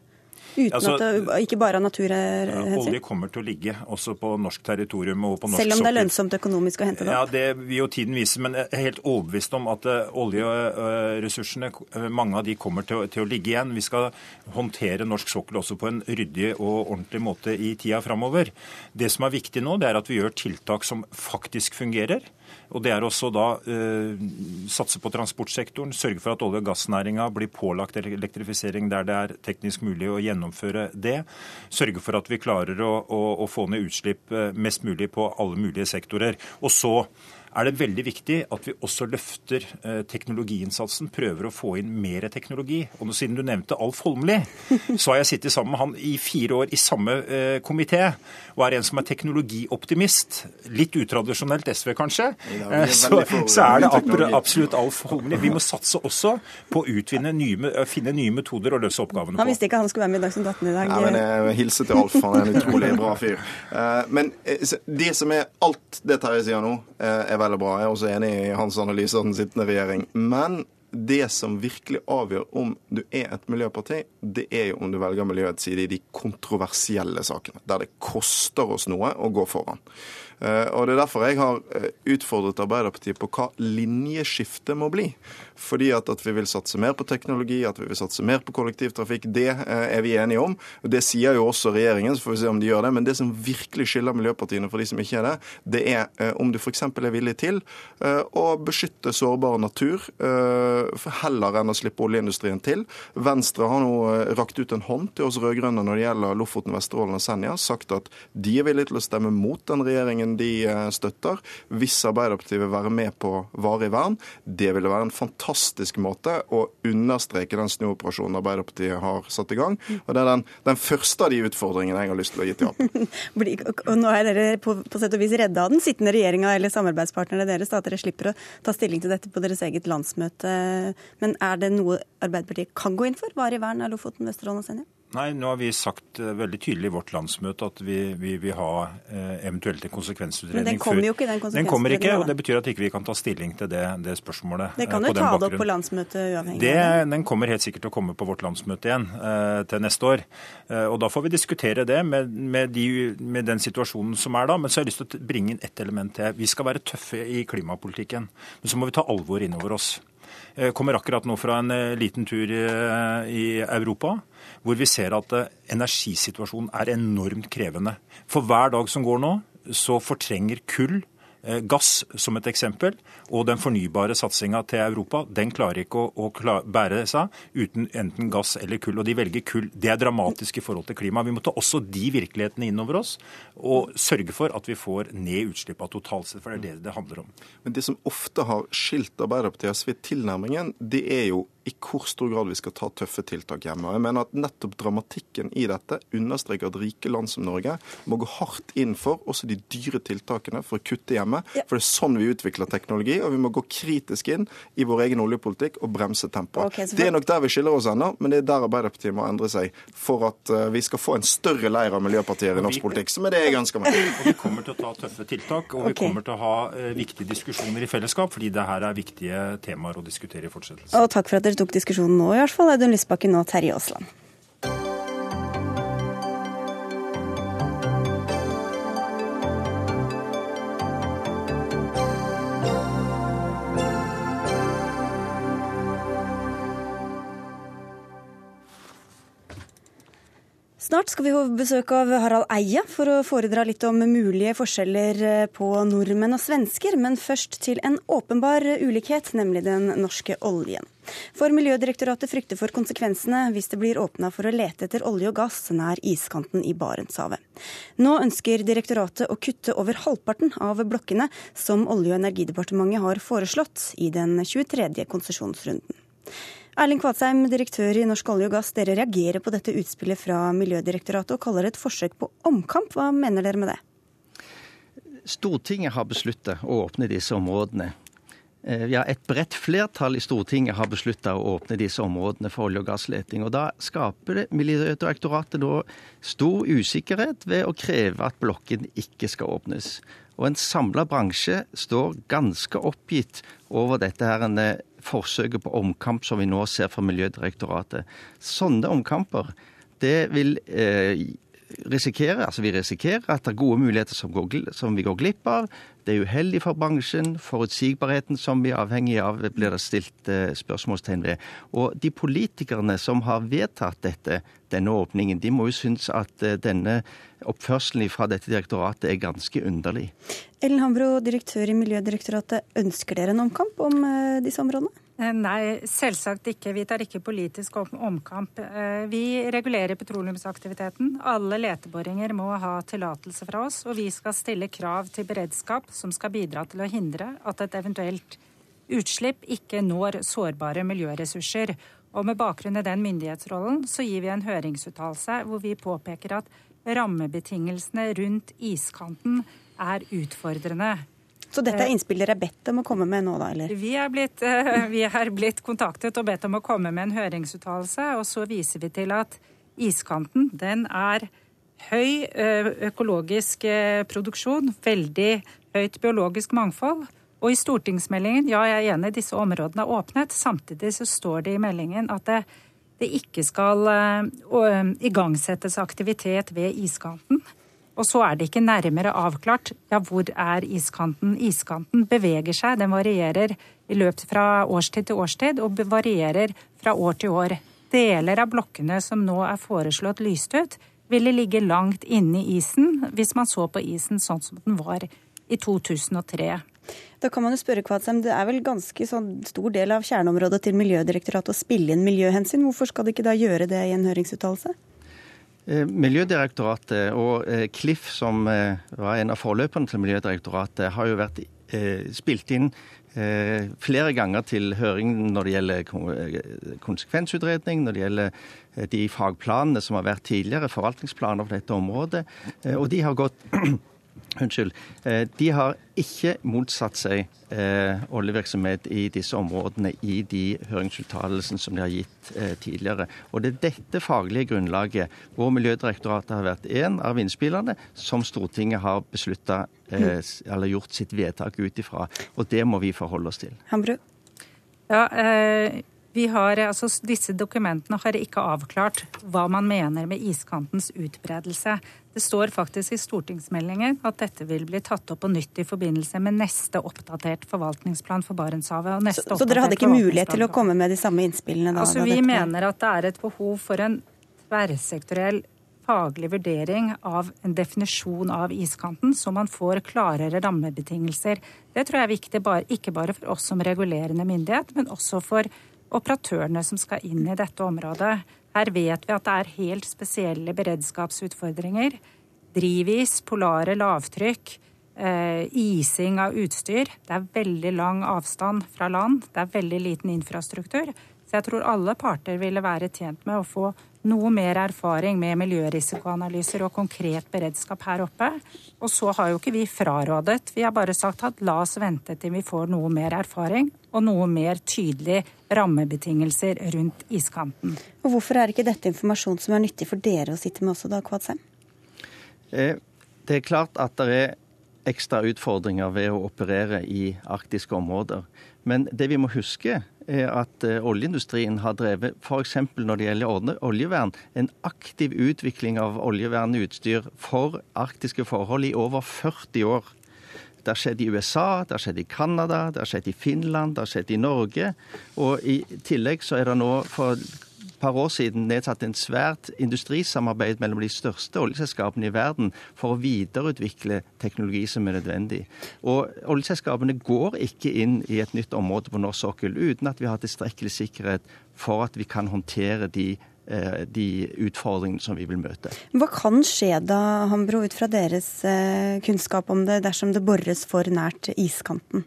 Uten Altså, at det, ikke bare av naturhensyn? Olje kommer til å ligge også på norsk territorium og på norsk Selv om det er lønnsomt økonomisk å hente det opp? Ja. Det vil jo tiden vise, men jeg er helt overbevist om at eh, oljeressursene, eh, mange av de kommer til å, til å ligge igjen. Vi skal håndtere norsk sokkel også på en ryddig og ordentlig måte i tida framover. Det som er viktig nå, det er at vi gjør tiltak som faktisk fungerer. Og det er også da eh, satse på transportsektoren, sørge for at olje- og gassnæringa blir pålagt elektrifisering der det er teknisk mulig å gjennomføre det. Sørge for at vi klarer å, å, å få ned utslipp eh, mest mulig på alle mulige sektorer. Og så er det veldig viktig at vi også løfter eh, teknologiinnsatsen, prøver å få inn mer teknologi. Og siden du nevnte Alf Holmli, så har jeg sittet sammen med han i fire år i samme eh, komité, og er en som er teknologioptimist. Litt utradisjonelt SV, kanskje. Ja, er Eh, så, så er det absolutt Alf Holmli. Vi må satse også på å utvinne nye, finne nye metoder å løse oppgavene Han visste ikke han skulle være med i Dagsnytt 18 i dag. Ja, men jeg hilser til Alf, han er en utrolig bra fyr. Eh, Men det som er alt det Terje sier nå, eh, er veldig bra. Jeg er også enig i hans analyse av den sittende regjering. Men det som virkelig avgjør om du er et miljøparti, det er jo om du velger miljøets side i de kontroversielle sakene, der det koster oss noe å gå foran. Eh, Og Det er derfor jeg har eh, utfordret Arbeiderpartiet på hva linjeskiftet må bli. Fordi at, at vi vil satse mer på teknologi, at vi vil satse mer på kollektivtrafikk, det eh, er vi enige om. Det sier jo også regjeringen, så får vi se om de gjør det. Men det som virkelig skiller miljøpartiene fra de som ikke er det, det er om du f.eks. er villig til å beskytte sårbar natur heller enn å slippe oljeindustrien til. Venstre har nå rakt ut en hånd til oss rød-grønne når det gjelder Lofoten, Vesterålen og Senja. Sagt at de er villige til å stemme mot den regjeringen de eh, støtter, hvis Arbeiderpartiet vil være med på varig vern. Det ville være en fantastisk måte å understreke den snuoperasjonen Arbeiderpartiet har satt i gang. Og det er den, den første av de utfordringene jeg har lyst til å gi til Ap. Og- nå er dere på, på sett og vis redda av den sittende regjeringa eller samarbeidspartnerne deres, at dere slipper å ta stilling til dette på deres eget landsmøte Men er det noe Arbeiderpartiet kan gå inn for? Varig vern av Lofoten, Vesterålen og Senja? Nei, nå har vi sagt eh, veldig tydelig i vårt landsmøte at vi, vi vil ha eh, eventuelt en konsekvensutredning. Men den kommer jo ikke, den konsekvensutredningen. Den kommer ikke, og det betyr at ikke vi ikke kan ta stilling til det, det spørsmålet. Det kan eh, jo på den ta det opp på landsmøtet uavhengig Det, den kommer helt sikkert til å komme på vårt landsmøte igjen til neste år. Og Da får vi diskutere det med, med, de, med den situasjonen som er da. Men så har jeg lyst til å bringe inn ett element til. Vi skal være tøffe i klimapolitikken, men så må vi ta alvor innover oss. Jeg kommer akkurat nå fra en liten tur i Europa, hvor vi ser at eh, energisituasjonen er enormt krevende. For hver dag som går nå, så fortrenger kull eh, gass som et eksempel, og den fornybare satsinga til Europa, den klarer ikke å, å bære seg uten enten gass eller kull. Og de velger kull. Det er dramatisk i forhold til klima. Vi må ta også de virkelighetene inn over oss og sørge for at vi får ned utslippene totalt sett, for det er det det handler om. Men det som ofte har skilt Arbeiderpartiet og SV tilnærmingen, det er jo i hvor stor grad vi skal ta tøffe tiltak hjemme. Og Jeg mener at nettopp dramatikken i dette understreker at rike land som Norge må gå hardt inn for også de dyre tiltakene for å kutte hjemme. For det er sånn vi utvikler teknologi, og vi må gå kritisk inn i vår egen oljepolitikk og bremse tempoet. Okay, for- Det er nok der vi skiller oss ennå, men det er der Arbeiderpartiet må endre seg for at eh, vi skal få en større leir av miljøpartier i norsk politikk, som er det jeg ønsker meg. Og vi kommer til å ta tøffe tiltak, og vi kommer til å ha eh, viktige diskusjoner i fellesskap, fordi det her er viktige temaer å diskutere i fortsettelsen. Og takk for at dere tok diskusjonen nå, i hvert fall. Audun Lysbakken og Terje Aasland. Snart skal vi få besøk av Harald Eia for å foredra litt om mulige forskjeller eh, på nordmenn og svensker, men først til en åpenbar ulikhet, nemlig den norske oljen. For Miljødirektoratet frykter for konsekvensene hvis det blir åpna for å lete etter olje og gass nær iskanten i Barentshavet. Nå ønsker direktoratet å kutte over halvparten av blokkene som Olje- og energidepartementet har foreslått i den 23. konsesjonsrunden. Erling Kvadsheim, direktør i Norsk olje og gass. Dere reagerer på dette utspillet fra Miljødirektoratet og kaller det et forsøk på omkamp. Hva mener dere med det? Stortinget har besluttet å åpne disse områdene. Eh, Ja, et bredt flertall i Stortinget har besluttet å åpne disse områdene for olje- og gassleting. Og Da skaper Miljødirektoratet da stor usikkerhet ved å kreve at blokken ikke skal åpnes. Og en samla bransje står ganske oppgitt over dette her eh, forsøket på omkamp som vi nå ser fra Miljødirektoratet. Sånne omkamper det vil eh, risikere, altså vi risikerer at det er gode muligheter som, går, som vi går glipp av. Det er uheldig for bransjen. Forutsigbarheten som vi er avhengig av, blir det stilt eh, spørsmålstegn ved. Og de politikerne som har vedtatt dette, denne åpningen, de må jo synes at eh, denne oppførselen fra dette direktoratet er ganske underlig. Ellen Hambro, direktør i Miljødirektoratet. Ønsker dere en omkamp om eh, disse områdene? Eh, Nei, selvsagt ikke. Vi tar ikke politisk omkamp. Eh, Vi regulerer petroleumsaktiviteten. Alle leteboringer må ha tillatelse fra oss, og vi skal stille krav til beredskap som skal bidra til å hindre at et eventuelt utslipp ikke når sårbare miljøressurser. Og med bakgrunn i den myndighetsrollen så gir vi en høringsuttalelse hvor vi påpeker at rammebetingelsene rundt iskanten er utfordrende. Så dette er innspill dere er bedt om å komme med nå, da? eller? Vi er, blitt, eh, vi er blitt kontaktet og bedt om å komme med en høringsuttalelse, og så viser vi til at iskanten den er høy eh, økologisk eh, produksjon, veldig høyt biologisk mangfold. Og i stortingsmeldingen, ja jeg er enig, disse områdene er åpnet. Samtidig så står det i meldingen at det, det ikke skal uh, igangsettes aktivitet ved iskanten. Og så er det ikke nærmere avklart ja, hvor er iskanten. Iskanten beveger seg, den varierer i løpet fra årstid til årstid og varierer fra år til år. Deler av blokkene som nå er foreslått lyst ut, ville ligge langt inne i isen hvis man så på isen sånn som den var i 2003. Da kan man jo spørre Kvadsheim, Det er vel ganske sånn stor del av kjerneområdet til Miljødirektoratet å spille inn miljøhensyn. Hvorfor skal de ikke da gjøre det i en høringsuttalelse? Eh, Miljødirektoratet og eh, Cliff, som eh, var en av forløperne til Miljødirektoratet, har jo vært spilt inn flere ganger til høring når det gjelder konsekvensutredning, når det gjelder de fagplanene som har vært tidligere, forvaltningsplaner for dette området. Og de har gått Unnskyld. Eh, de har ikke motsatt seg eh, oljevirksomhet i disse områdene i de høringsuttalelsene som de har gitt eh, tidligere. Og det er dette faglige grunnlaget hvor Miljødirektoratet har vært en av innspillerne som Stortinget har beslutta eh, eller gjort sitt vedtak ut ifra. Og det må vi forholde oss til. Hambrud? Ja, eh, har, altså, disse dokumentene har ikke avklart hva man mener med iskantens utbredelse. Det står faktisk i stortingsmeldingen at dette vil bli tatt opp på nytt i forbindelse med neste oppdatert forvaltningsplan for Barentshavet. så, så, dere hadde ikke mulighet til å komme med de samme innspillene da? Altså, da vi mener at det er et behov for en tverrsektoriell faglig vurdering av en definisjon av iskanten, så man får klarere rammebetingelser. Det tror jeg er viktig, ikke bare for oss som regulerende myndighet, men også for operatørene som skal inn i dette området. Her vet vi at det er helt spesielle beredskapsutfordringer. Drivis, polare lavtrykk, eh, ising av utstyr. Det er veldig lang avstand fra land. Det er veldig liten infrastruktur. Så jeg tror alle parter ville være tjent med å få noe mer erfaring med miljørisikoanalyser og konkret beredskap her oppe. Og så har jo ikke vi frarådet. Vi har bare sagt at la oss vente til vi får noe mer erfaring og noe mer tydelige rammebetingelser rundt iskanten. Og Hvorfor er ikke dette informasjon som er nyttig for dere å sitte med også, da, Kvadsheim? Eh, det er klart at det er ekstra utfordringer ved å operere i arktiske områder. Men det vi må huske, at eh, oljeindustrien har drevet f.eks. når det gjelder oljevern, en aktiv utvikling av oljevernutstyr for arktiske forhold i over 40 år. Det har skjedd i USA, det har skjedd i Canada, det har skjedd i Finland, det har skjedd i Norge. Og i tillegg så er det nå for par år siden nedsatt en svært industrisamarbeid mellom de største oljeselskapene i verden for å videreutvikle teknologi som er nødvendig. Og oljeselskapene går ikke inn i et nytt område på norsk sokkel uten at vi har tilstrekkelig sikkerhet for at vi kan håndtere de eh, de utfordringene som vi vil møte. Hva kan skje da, Hambro, ut fra deres eh, kunnskap om det, dersom det bores for nært iskanten?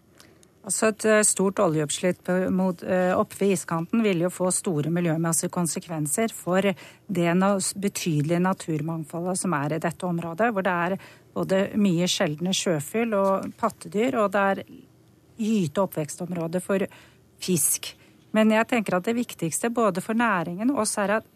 Altså Et eh, stort oljeoppslipp eh, oppe ved iskanten vil jo få store miljømessige konsekvenser for det betydelige naturmangfoldet som er i dette området, hvor det er både mye sjeldne sjøfugl og pattedyr, og det er gyte- og oppvekstområde for fisk. Men jeg tenker at det viktigste både for næringen og oss er at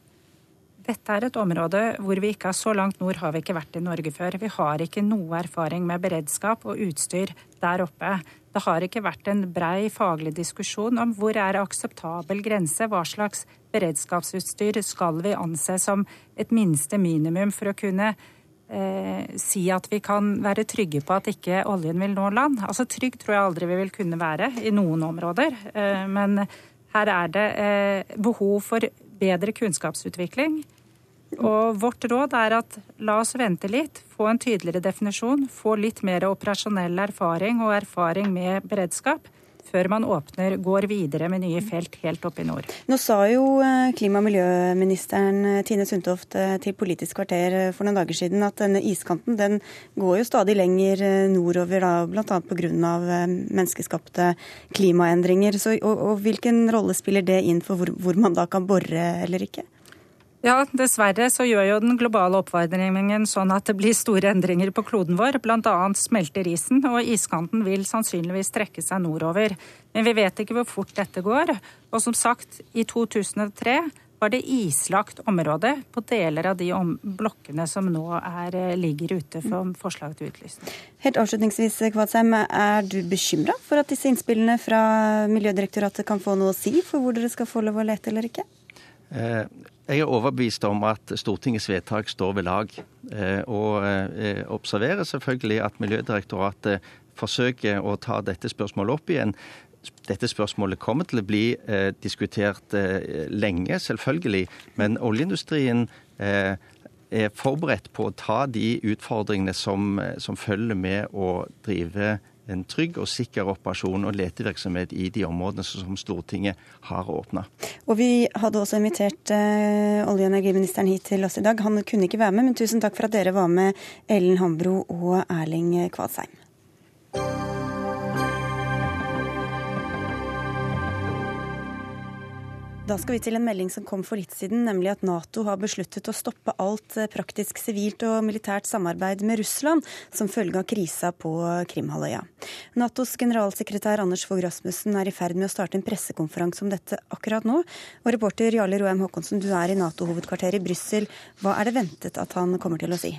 dette er et område hvor vi ikke har så langt nord har vi ikke vært i Norge før. Vi har ikke noe erfaring med beredskap og utstyr der oppe. Det har ikke vært en brei faglig diskusjon om hvor er akseptabel grense, hva slags beredskapsutstyr skal vi anse som et minste minimum for å kunne eh, si at vi kan være trygge på at ikke oljen vil nå land. Altså Trygg tror jeg aldri vi vil kunne være i noen områder. Eh, men her er det eh, behov for bedre kunnskapsutvikling. Og vårt råd er at la oss vente litt, få en tydeligere definisjon, få litt mer operasjonell erfaring og erfaring med beredskap før man åpner, går videre med nye felt helt opp i nord. Nå sa jo eh, klima- og miljøministeren eh, Tine Sundtoft eh, til Politisk kvarter for noen dager siden at denne iskanten den går jo stadig lenger nordover, da, bl.a. pga. menneskeskapte klimaendringer. Så, og, og hvilken rolle spiller det inn for hvor, hvor man da kan bore eller ikke? Ja, dessverre så gjør jo den globale oppvarmingen sånn at det blir store endringer på kloden vår. Bl.a. smelter isen, og iskanten vil sannsynligvis trekke seg nordover. Men vi vet ikke hvor fort dette går. Og som sagt, i 2003 var det islagt område på deler av de blokkene som nå er, eh, ligger ute for forslag til utlysning. Helt avslutningsvis, Kvadsheim, er du bekymra for at disse innspillene fra Miljødirektoratet kan få noe å si for hvor dere skal få lov å lete eller ikke? Eh, jeg er overbevist om at Stortingets vedtak står ved lag. Eh, og eh, observerer selvfølgelig at Miljødirektoratet forsøker å ta dette spørsmålet opp igjen. Dette spørsmålet kommer til å bli eh, diskutert lenge, selvfølgelig. Men oljeindustrien er forberedt på å ta de utfordringene som, som følger med å drive en trygg og sikker operasjon og letevirksomhet i de områdene som Stortinget har åpna. Vi hadde også invitert uh, olje- og energiministeren hit til oss i dag. Han kunne ikke være med, men tusen takk for at dere var med, Ellen Hambro og Erling Kvadsheim. Da skal vi til en melding som kom for litt siden, nemlig at Nato har besluttet å stoppe alt eh, praktisk sivilt og militært samarbeid med Russland som følge av krisa på Krimhalvøya. Natos generalsekretær Anders Fogh Rasmussen er i ferd med å starte en pressekonferanse om dette akkurat nå. Og reporter Jarle Roem Haakonsen, du er i Nato-hovedkvarteret i Brussel. Hva er det ventet at han kommer til å si?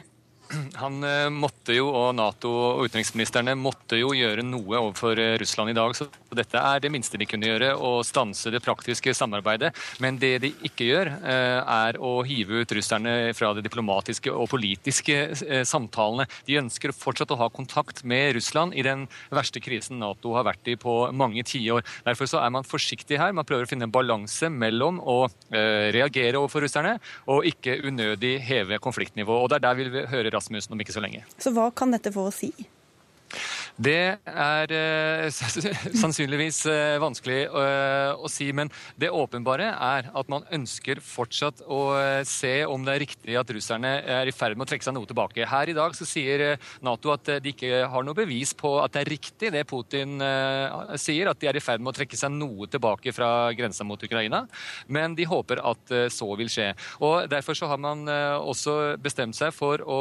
Han eh, måtte jo, og Nato og utenriksministrene måtte jo gjøre noe overfor eh, Russland i dag. Så dette er det minste de kunne gjøre, å stanse det praktiske samarbeidet. Men det de ikke gjør, eh, er å hive ut russerne fra de diplomatiske og politiske samtalene. De ønsker fortsatt å ha kontakt med Russland i den verste krisen Nato har vært i på mange tiår. Derfor så er man forsiktig her. Man prøver å finne en balanse mellom å reagere overfor russerne og ikke unødig heve konfliktnivået. Og det er der vi vil høre Rasmussen om ikke så lenge. Så hva kan dette få å si? Det er uh, sannsynligvis uh, vanskelig uh, å si, men det åpenbare er at man ønsker fortsatt å se om det er riktig at russerne er i ferd med å trekke seg noe tilbake. Her i dag så sier Nato at de ikke har noe bevis på at det er riktig det Putin sier, at de er i ferd med å trekke seg noe tilbake fra grensa mot Ukraina, men de håper at så vil skje. Og Derfor så har man også bestemt seg for å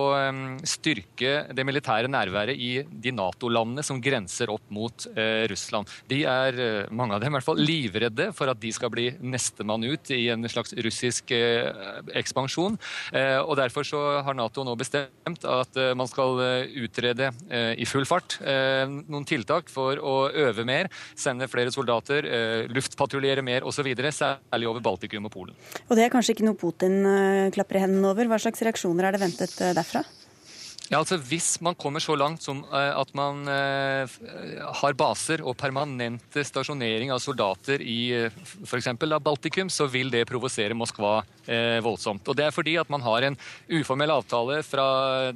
styrke det militære nærværet i de Nato-landene som grenser opp mot eh, Russland. De er, eh, mange av dem i hvert fall, livredde for at de skal bli nestemann ut i en slags russisk eh, ekspansjon. Eh, og Derfor så har Nato nå bestemt at eh, man skal eh, utrede i full fart noen tiltak for å øve mer, sende flere soldater, luftpatruljere mer osv., særlig over Baltikum og Polen. Og Det er kanskje ikke noe Putin klapper i hendene over. Hva slags reaksjoner er det ventet derfra? Ja, altså Hvis man kommer så langt som uh, at man uh, har baser og permanente stasjonering av soldater i eh, f.eks. Baltikum, så vil det provosere Moskva voldsomt. Og Det er fordi at man har en uformell avtale fra,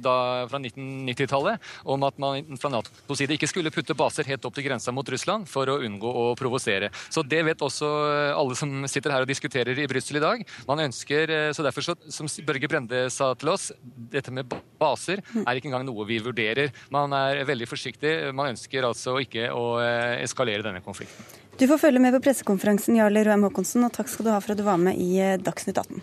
fra 1990-tallet om at man fra Natos side ikke skulle putte baser helt opp til grensa mot Russland for å unngå å provosere. Så Det vet også alle som sitter her og diskuterer i Brussel i dag. Man ønsker, så derfor, så, som Børge Brende sa til oss, dette med baser er ikke engang noe vi vurderer. Man er veldig forsiktig. Man ønsker altså ikke å eh, eskalere denne konflikten. Du får følge med på pressekonferansen, Jarle Roem Haakonsen, og takk skal du ha for at du var med i eh, Dagsnytt 18.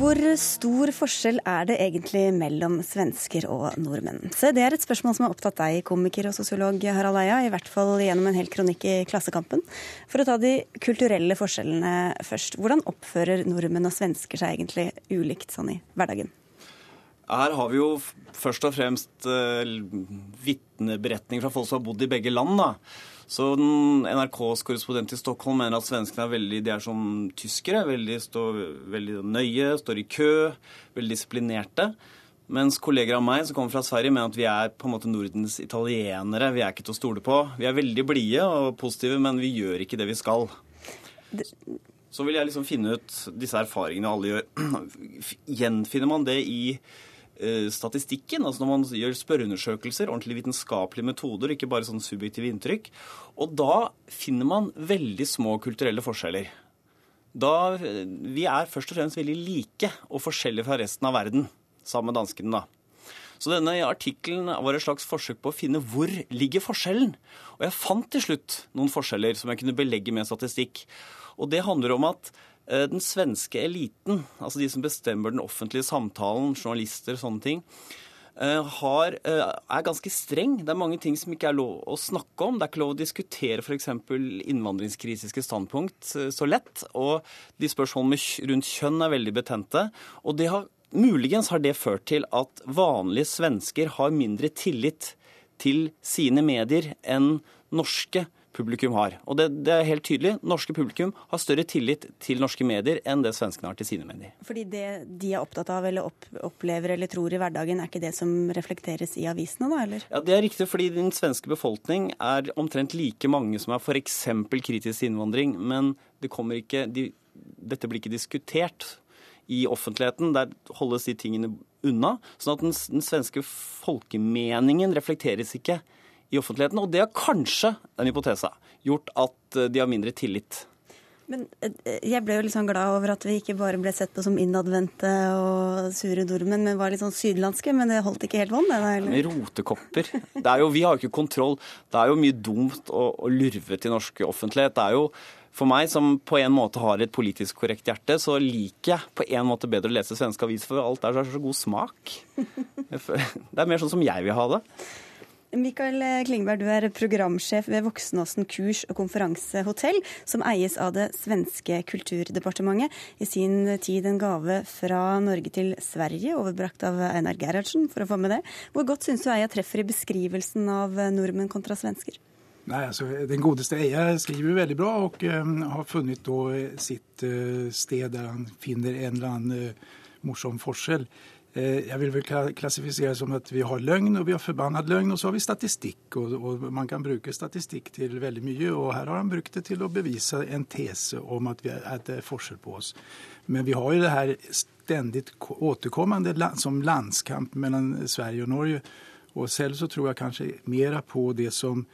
Hvor stor forskjell er det egentlig mellom svensker og nordmenn? Se, det er et spørsmål som har opptatt deg, komiker og sosiolog Harald Eia, i hvert fall gjennom en hel kronikk i Klassekampen. For å ta de kulturelle forskjellene først. Hvordan oppfører nordmenn og svensker seg egentlig ulikt sånn i hverdagen? Her har vi jo først og fremst uh, vitneberetninger fra folk som har bodd i begge land. da. Så NRKs korrespondent i Stockholm mener at svenskene er veldig, de er som tyskere. Veldig, stå, veldig nøye, står i kø, veldig disiplinerte. Mens kolleger av meg som kommer fra Sverige, mener at vi er på en måte Nordens italienere. Vi er ikke til å stole på. Vi er veldig blide og positive, men vi gjør ikke det vi skal. Så vil jeg liksom finne ut disse erfaringene alle gjør. Gjenfinner man det i statistikken, altså når man gjør spørreundersøkelser, ordentlige vitenskapelige metoder, ikke bare sånn subjektive inntrykk. Og da finner man veldig små kulturelle forskjeller. Da, eh, vi er først og fremst veldig like og forskjellige fra resten av verden, sammen med danskene. da. Så denne artikkelen var et slags forsøk på å finne hvor ligger forskjellen. Og jeg fant til slutt noen forskjeller som jeg kunne belegge med statistikk. Og det handler om at Eh, den svenske eliten, altså de som bestemmer den offentlige samtalen, journalister og sånne ting, eh, har, eh, er ganske streng. Det er mange ting som ikke er lov å snakke om. Det er ikke lov å diskutere f.eks. innvandringskritiske standpunkt så lett. Og de spørsmålene rundt kjønn er veldig betente. Og det har, muligens har det ført til at vanlige svensker har mindre tillit til sine medier enn norske publikum har. Og det, det, er helt tydelig. Norske publikum har større tillit til norske medier enn det svenskene har til sine medier. Fordi det de er opptatt av eller opp, opplever eller tror i hverdagen, er ikke det som reflekteres i avisene, da, eller? Ja, det er riktig, fordi den svenske befolkning er omtrent like mange som er f.eks. kritisk til innvandring, men det kommer ikke, de, dette blir ikke diskutert i offentligheten. Der holdes de tingene unna. Sånn at den, den svenske folkemeningen reflekteres ikke i offentligheten. Og det har kanskje, en hypotese, gjort at eh, de har mindre tillit. Men eh, jeg ble jo litt sånn glad over at vi ikke bare ble sett på som innadvendte og sure nordmenn, men var litt sånn sydlandske. Men det holdt ikke helt vann, det da? eller? Rotekopper. Det er jo, vi har jo ikke kontroll. Det er jo mye dumt å, å lurve til norsk offentlighet. Det er jo for meg som på en måte har et politisk korrekt hjerte, så liker jeg på en måte bedre å lese svenske aviser, for alt er så god smak. Det er mer sånn som jeg vil ha det. Mikael Klingberg, du er programsjef ved Voksenåsen kurs- og konferansehotell, som eies av det svenske kulturdepartementet. I sin tid en gave fra Norge til Sverige, overbrakt av Einar Gerhardsen, for å få med det. Hvor godt syns du Eia treffer i beskrivelsen av nordmenn kontra svensker? Nei, altså, Den godeste Eia skriver veldig bra og um, har funnet da, sitt uh, sted der han finner en eller annen uh, morsom forskjell. Uh, jeg vil vel klassifisere som at vi har løgn, og vi har forbannet løgn, og så har vi statistikk. Og, og, Man kan bruke statistikk til veldig mye, og her har han brukt det til å bevise en tese om at, vi, at det er forskjell på oss. Men vi har jo det her stendig återkommende som landskamp mellom Sverige og Norge. Og selv så tror jeg kanskje mer på det som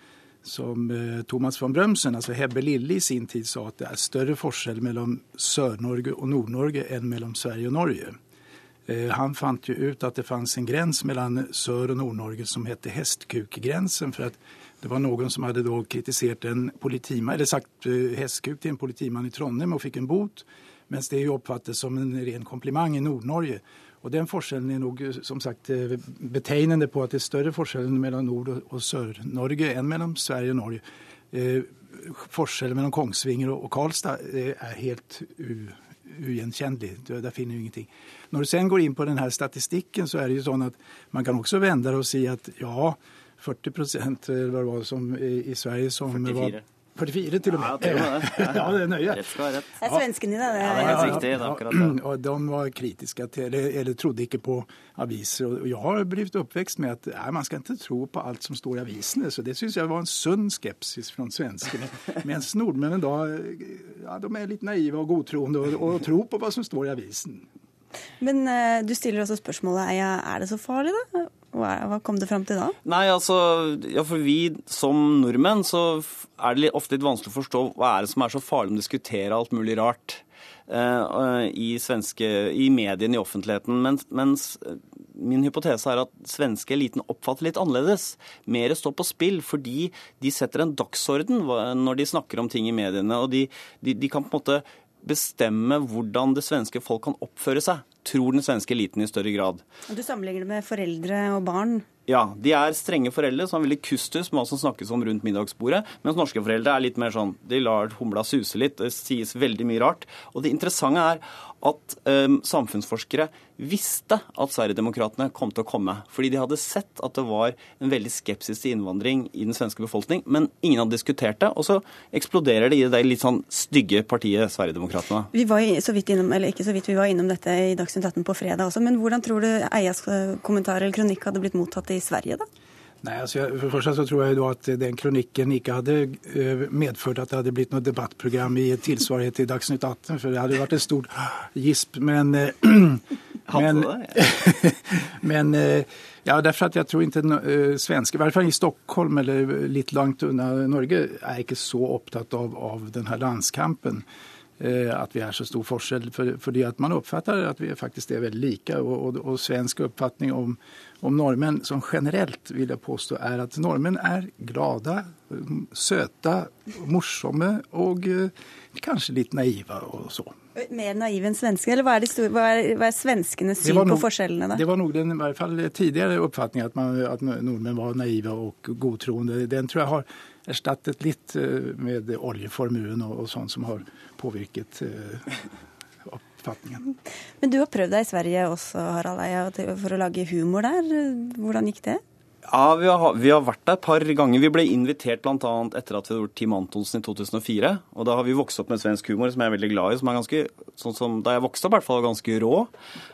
som eh, Thomas von Brømsen, altså Hebbe Lille i sin tid sa at det er større forskjell mellom Sør-Norge og Nord-Norge enn mellom Sverige og Norge. Eh, han fant jo ut at det fantes en grense mellom Sør- og Nord-Norge som het hestkukgrensen. For at det var noen som hadde kritisert en politimann, eller sagt eh, hestkuk til en politimann i Trondheim og fikk en bot, mens det jo oppfattes som en ren kompliment i Nord-Norge. Og Den forskjellen er nok som sagt betegnende på at det er større forskjell mellom Nord- og Sør-Norge enn mellom Sverige og Norge. Eh, forskjellen mellom Kongsvinger og Karlstad er helt ugjenkjennelig. Der finner du ingenting. Når du sen går inn på denne statistikken, så er det jo sånn at man kan også vende det og si at ja, 40% eller hva det var som i, Sverige som 44. var 44 til og med. Ja, til og med det. ja, det er nøye. Rett skal være rett. Det er svensken i det. Ja, det er helt riktig. Det er akkurat det. Og de var kritiske til, eller, eller trodde ikke på aviser. Og jeg har blitt oppvekst med at nei, man skal ikke tro på alt som står i avisene. Så det syns jeg var en sunn skepsis fra svenskene. Mens nordmennene da ja, de er litt naive og godtroende og, og tror på hva som står i avisen. Men eh, du stiller også spørsmålet Eia, er det så farlig, da? Hva, kom det fram til da? Nei, altså, ja, for vi som nordmenn så er det ofte litt vanskelig å forstå hva er det som er så farlig med å diskutere alt mulig rart eh, i, svenske, i mediene, i offentligheten. Mens, mens eh, min hypotese er at svenske eliten oppfatter litt annerledes. Mer står på spill fordi de setter en dagsorden når de snakker om ting i mediene. Og de, de, de kan på en måte bestemme hvordan det svenske folk kan oppføre seg, tror den svenske eliten i større grad. Du sammenligner det med foreldre og barn. Ja, de er strenge foreldre som har veldig kustus med hva som snakkes om rundt middagsbordet, mens norske foreldre er litt mer sånn de lar humla suse litt, det sies veldig mye rart. Og det interessante er at um, samfunnsforskere visste at Sverigedemokraterna kom til å komme, fordi de hadde sett at det var en veldig skepsis til innvandring i den svenske befolkning, men ingen hadde diskutert det, og så eksploderer det i det litt sånn stygge partiet Sverigedemokraterna. Vi var så vidt innom, eller ikke så vidt, vi var innom dette i Dagsnytt 18 på fredag også, men hvordan tror du Eias eh, kommentar eller kronikk hadde blitt mottatt i Sverige, da? Nei, altså jeg, For først så tror jeg da at den kronikken ikke hadde eh, medført at det hadde blitt noe debattprogram i tilsvarighet til Dagsnytt 18, for det hadde vært et stort gisp. Men, men, men eh, ja, derfor at jeg tror ikke den svenske, i hvert fall i Stockholm eller litt langt unna Norge, er ikke så opptatt av, av denne landskampen. Eh, At vi er så stor forskjell. For, fordi at man oppfatter at vi faktisk er veldig like. Og, og, og svensk oppfatning om, om nordmenn som generelt vil jeg påstå er at nordmenn er glade, søte, morsomme og eh, kanskje litt naive og så. Mer naive enn svenskene, eller hva er, store, hva er, hva er svenskenes syn nok, på forskjellene, da? Det var nok den i hvert fall tidligere oppfatningen at, man, at nordmenn var naive og godtroende. Den tror jeg har erstattet litt eh, med oljeformuen og, og sånn som har påvirket eh, oppfatningen. Men du har prøvd deg i Sverige også, Harald Eia, for å lage humor der. Hvordan gikk det? Ja, vi har, vi har vært der et par ganger. Vi ble invitert bl.a. etter at vi hadde gjort Team Antonsen i 2004. Og da har vi vokst opp med svensk humor, som jeg er veldig glad i. som er ganske, sånn som Da jeg vokste opp, i hvert fall, ganske rå.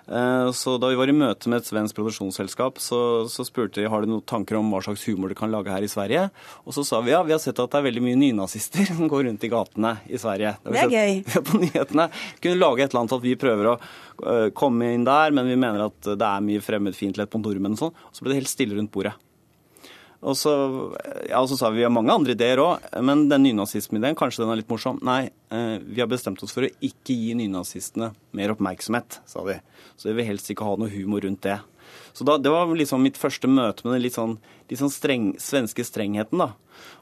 Eh, Så da vi var i møte med et svensk produksjonsselskap, så, så spurte de har du noen tanker om hva slags humor du kan lage her i Sverige. Og så sa vi ja, vi har sett at det er veldig mye nynazister som går rundt i gatene i Sverige. Det er gøy. På nyhetene. Kunne lage et eller annet at vi prøver å øh, komme inn der, men vi mener at det er mye fremmedfiendtlighet på nordmenn og sånn. Og så ble det helt stille rundt bordet. Og så, ja, og så sa vi vi har mange andre ideer òg, men den nynazisme-ideen, kanskje den er litt morsom. Nei, eh, vi har bestemt oss for å ikke gi nynazistene mer oppmerksomhet, sa de. Så vi vil helst ikke ha noe humor rundt det. Så da, Det var liksom mitt første møte med den litt sånn, litt sånn streng, svenske strengheten. Da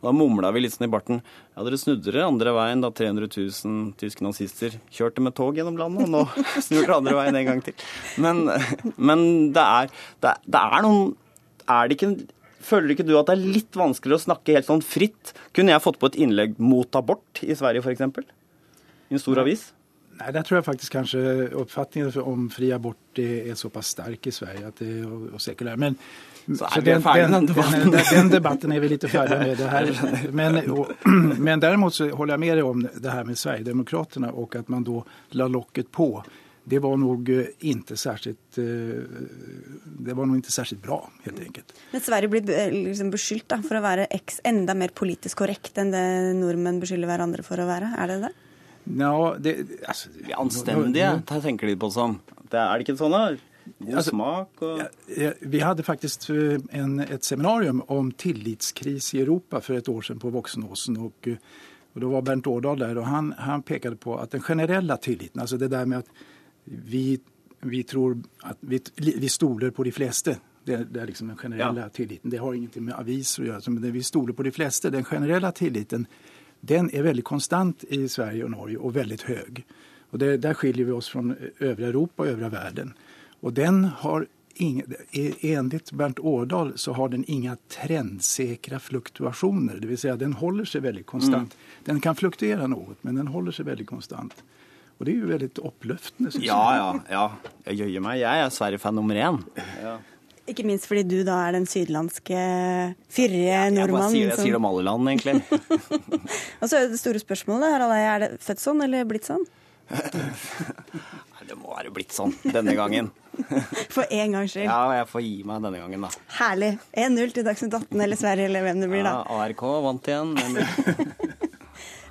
Og da mumla vi litt sånn i barten. Ja, dere snudde dere andre veien da 300 000 tyske nazister kjørte med tog gjennom landet, og nå snur dere andre veien en gang til. Men, men det, er, det, det er noen Er det ikke Føler ikke du at det er litt vanskeligere å snakke helt sånn fritt? Kunne jeg fått på et innlegg mot abort i Sverige f.eks.? I en stor avis? Nei, Der tror jeg faktisk kanskje oppfatningen om fri abort er, såpass sterk i Sverige at det er og sekulær. Men så er vi den, den, den debatten. Den, debatten er vi litt ferdig med. Det her. Men, og, men derimot så holder jeg med deg om det her med Sverigedemokraterna og at man da la lokket på det var nog eh, inte särskilt, eh, det var nog inte särskilt bra, helt enkelt. Men Sverige blir eh, liksom beskyldt da, for å være ex, enda mer politisk korrekt enn det nordmenn beskylder hverandre for å være. Er det det? Ja, det, altså, vi anstendige, det tenker de på sånn. Det er det ikke sånn? da? God altså, smak og ja, Vi hadde faktisk en, et seminarium om tillitskris i Europa for et år siden på Voksenåsen. og, og Da var Bernt Årdal der, og han, han pekte på at den generelle tilliten, altså det der med at vi, vi tror at vi, vi, stoler på de fleste. Det, det er liksom den generelle ja. tilliten. Det har ingenting med aviser å gjøre. Men vi stoler på de fleste. Den generelle tilliten den er veldig konstant i Sverige og Norge, og veldig høy. Og det, Der skiljer vi oss fra øvrige Europa og øvrige verden. Og den har ingen, enligt Bernt Årdal så har den inga trendsikre fluktuasjoner. Det Si säga den holder seg veldig konstant. Mm. Den kan fluktuere noe, men den holder seg veldig konstant. Og det er jo veldig oppløftende, syns ja, jeg. Ja, ja. Jeg jøyer meg. Jeg er Sverige-fan nummer én. Ja. Ikke minst fordi du da er den sydlandske fyrige nordmannen. Jeg, jeg sier det om alle land, egentlig. og så er det store spørsmålet, Harald Eie, er det født sånn eller blitt sånn? det må være blitt sånn denne gangen. For en gangs skyld. Ja, jeg får gi meg denne gangen, da. Herlig. 1-0 til Dagsnytt 18 eller Sverige eller hvem det blir, da. Ja, ARK vant igjen.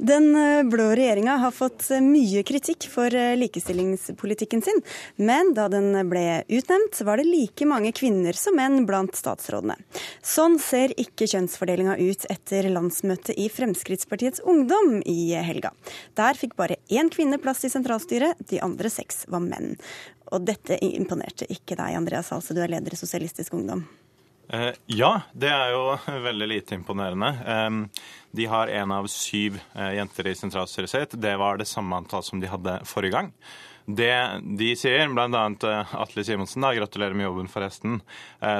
Den eh, blå regjeringa har fått eh, mye kritikk for eh, likestillingspolitikken sin, men da den ble utnevnt, var det like mange kvinner som menn blant statsrådene. Sånn ser ikke kjønnsfordelinga ut etter landsmøtet i Fremskrittspartiets Ungdom i helga. Der fikk bare én kvinne plass i sentralstyret, de andre seks var menn. Og dette imponerte ikke deg, Andreas Halse, du er leder i Sosialistisk Ungdom. Eh, ja, det er jo veldig lite imponerende. Eh, de har én av syv eh, jenter i sentralstyret sitt. Det var det samme antall som de hadde forrige gang. Det de sier, bl.a. Atle Simonsen, da, gratulerer med jobben forresten,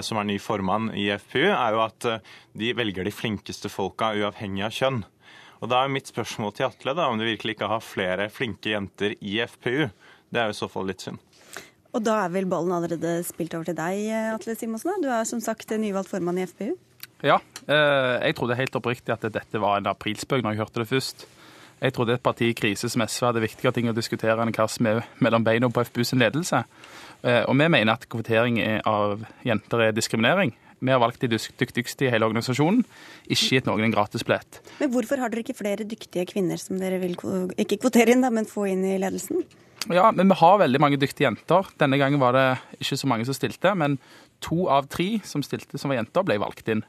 som er ny formann i FPU, er jo at de velger de flinkeste folka uavhengig av kjønn. Og Da er mitt spørsmål til Atle da, om de virkelig ikke har flere flinke jenter i FPU. Det er jo i så fall litt synd. Og da er vel ballen allerede spilt over til deg, Atle Simonsen. Du er som sagt nyvalgt formann i FPU. Ja, eh, jeg trodde helt oppriktig at dette var en aprilspøk når jeg hørte det først. Jeg trodde et parti i krise som SV hadde viktigere ting å diskutere enn hva som er mellom beina på FPU sin ledelse. Eh, og vi mener at kvotering av jenter er diskriminering. Vi har valgt de dyktigste i hele organisasjonen, ikke gitt noen en gratisbillett. Men hvorfor har dere ikke flere dyktige kvinner som dere vil ikke kvotere inn, da, men få inn i ledelsen? Ja, men vi har veldig mange dyktige jenter. Denne gangen var det ikke så mange som stilte, men to av tre som stilte som var jenter, ble valgt inn.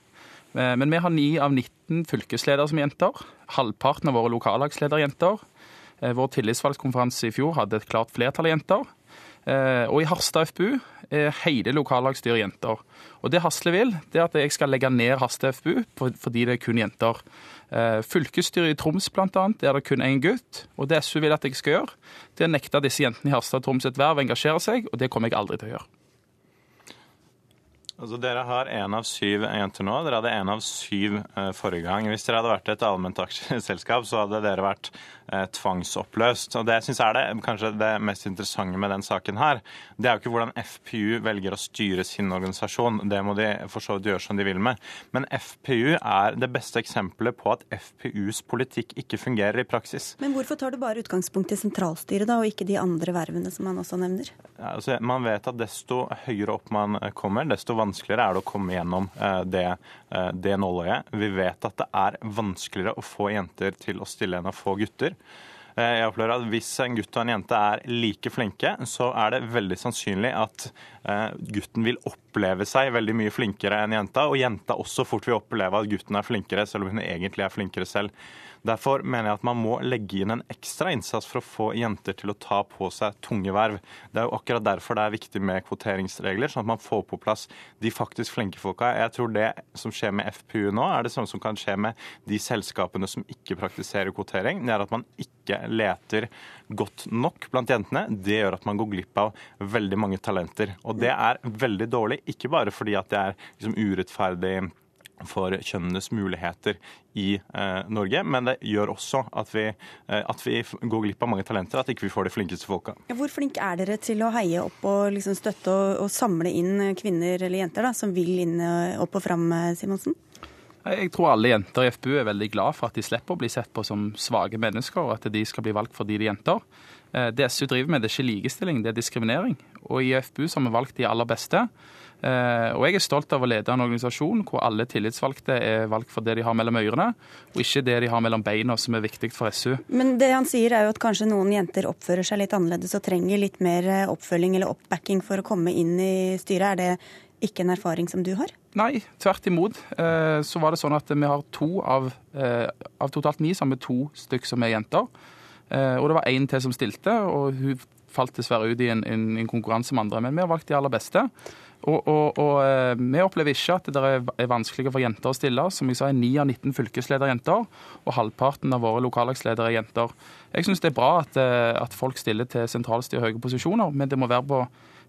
Eh, men vi har ni av 19 fylkesledere som jenter. Halvparten av våre lokallagsledere er jenter. Eh, vår tillitsvalgskonferanse i fjor hadde et klart flertall av jenter. Eh, og i Harstad FPU hele lokallagsstyret jenter. Og det Hasle vil, det er at jeg skal legge ned Hasle FBU fordi det er kun jenter. Eh, fylkesstyret i Troms bl.a., der det kun én gutt. Og det SV vil at jeg skal gjøre, det er å nekte disse jentene i Harstad og Troms et verv å engasjere seg, og det kommer jeg aldri til å gjøre. Altså, Dere har én av syv jenter nå. Dere hadde én av syv eh, forrige gang. Hvis dere hadde vært et allment aksjeselskap, så hadde dere vært eh, tvangsoppløst. Og Det synes jeg er det, kanskje det mest interessante med den saken her. Det er jo ikke hvordan FPU velger å styre sin organisasjon. Det må de for så vidt gjøre som de vil med. Men FPU er det beste eksempelet på at FPUs politikk ikke fungerer i praksis. Men hvorfor tar du bare utgangspunkt i sentralstyret da, og ikke de andre vervene som man også nevner? Ja, altså, man vet at desto høyere opp man kommer, desto vanskeligere vanskeligere er det å komme gjennom det, det nåløyet. Vi vet at det er vanskeligere å få jenter til å stille enn å få gutter. Jeg opplever at Hvis en gutt og en jente er like flinke, så er det veldig sannsynlig at gutten vil oppleve seg veldig mye flinkere enn jenta, og jenta også fort vil oppleve at gutten er flinkere, selv om hun egentlig er flinkere selv. Derfor mener jeg at man må legge inn en ekstra innsats for å få jenter til å ta på seg tunge verv. Det er jo akkurat derfor det er viktig med kvoteringsregler, sånn at man får på plass de faktisk flinke folka. Jeg tror det som skjer med FPU nå, er det samme som kan skje med de selskapene som ikke praktiserer kvotering. Det er at man ikke leter godt nok blant jentene. Det gjør at man går glipp av veldig mange talenter. Og det er veldig dårlig, ikke bare fordi at det er liksom urettferdig for kjønnenes muligheter i eh, Norge. Men det gjør også at vi, eh, at vi, går glipp av mange talenter, at ikke vi får de flinkeste folka. Hvor flink er dere til å heie opp og liksom støtte og, og, samle inn kvinner eller jenter da, som vil inn eh, opp og fram, eh, Simonsen? Jeg tror alle jenter i FPU er veldig glad for at de slipper å bli sett på som svake mennesker, og at de skal bli valgt fordi de er jenter. Eh, det SU driver med, det er ikke likestilling, det er diskriminering. Og i FPU så har vi valgt de aller beste. Eh, og jeg er stolt av å lede en organisasjon hvor alle tillitsvalgte er valgt for det de har mellom ørene, og ikke det de har mellom beina, som er viktig for SU. Men det han sier er jo at kanskje noen jenter oppfører seg litt annerledes og trenger litt mer eh, oppfølging eller oppbacking for å komme inn i styret. Er det ikke en erfaring som du har? Nei, tvert imot. Eh, så var det sånn at vi har to av, av totalt ni, har vi to stykk som er jenter. Og det var én til som stilte, og hun falt dessverre ut i en, en, en konkurranse med andre. Men vi har valgt de aller beste. Og, og, og, eh, Vi opplever ikke at det er vanskeligere for jenter å stille. Som jeg sa, er 9 av 19 fylkeslederjenter, og halvparten av våre lokallagsledere er jenter. Jeg syns det er bra at, eh, at, folk stiller til sentralstyre og høye posisjoner, men det må være på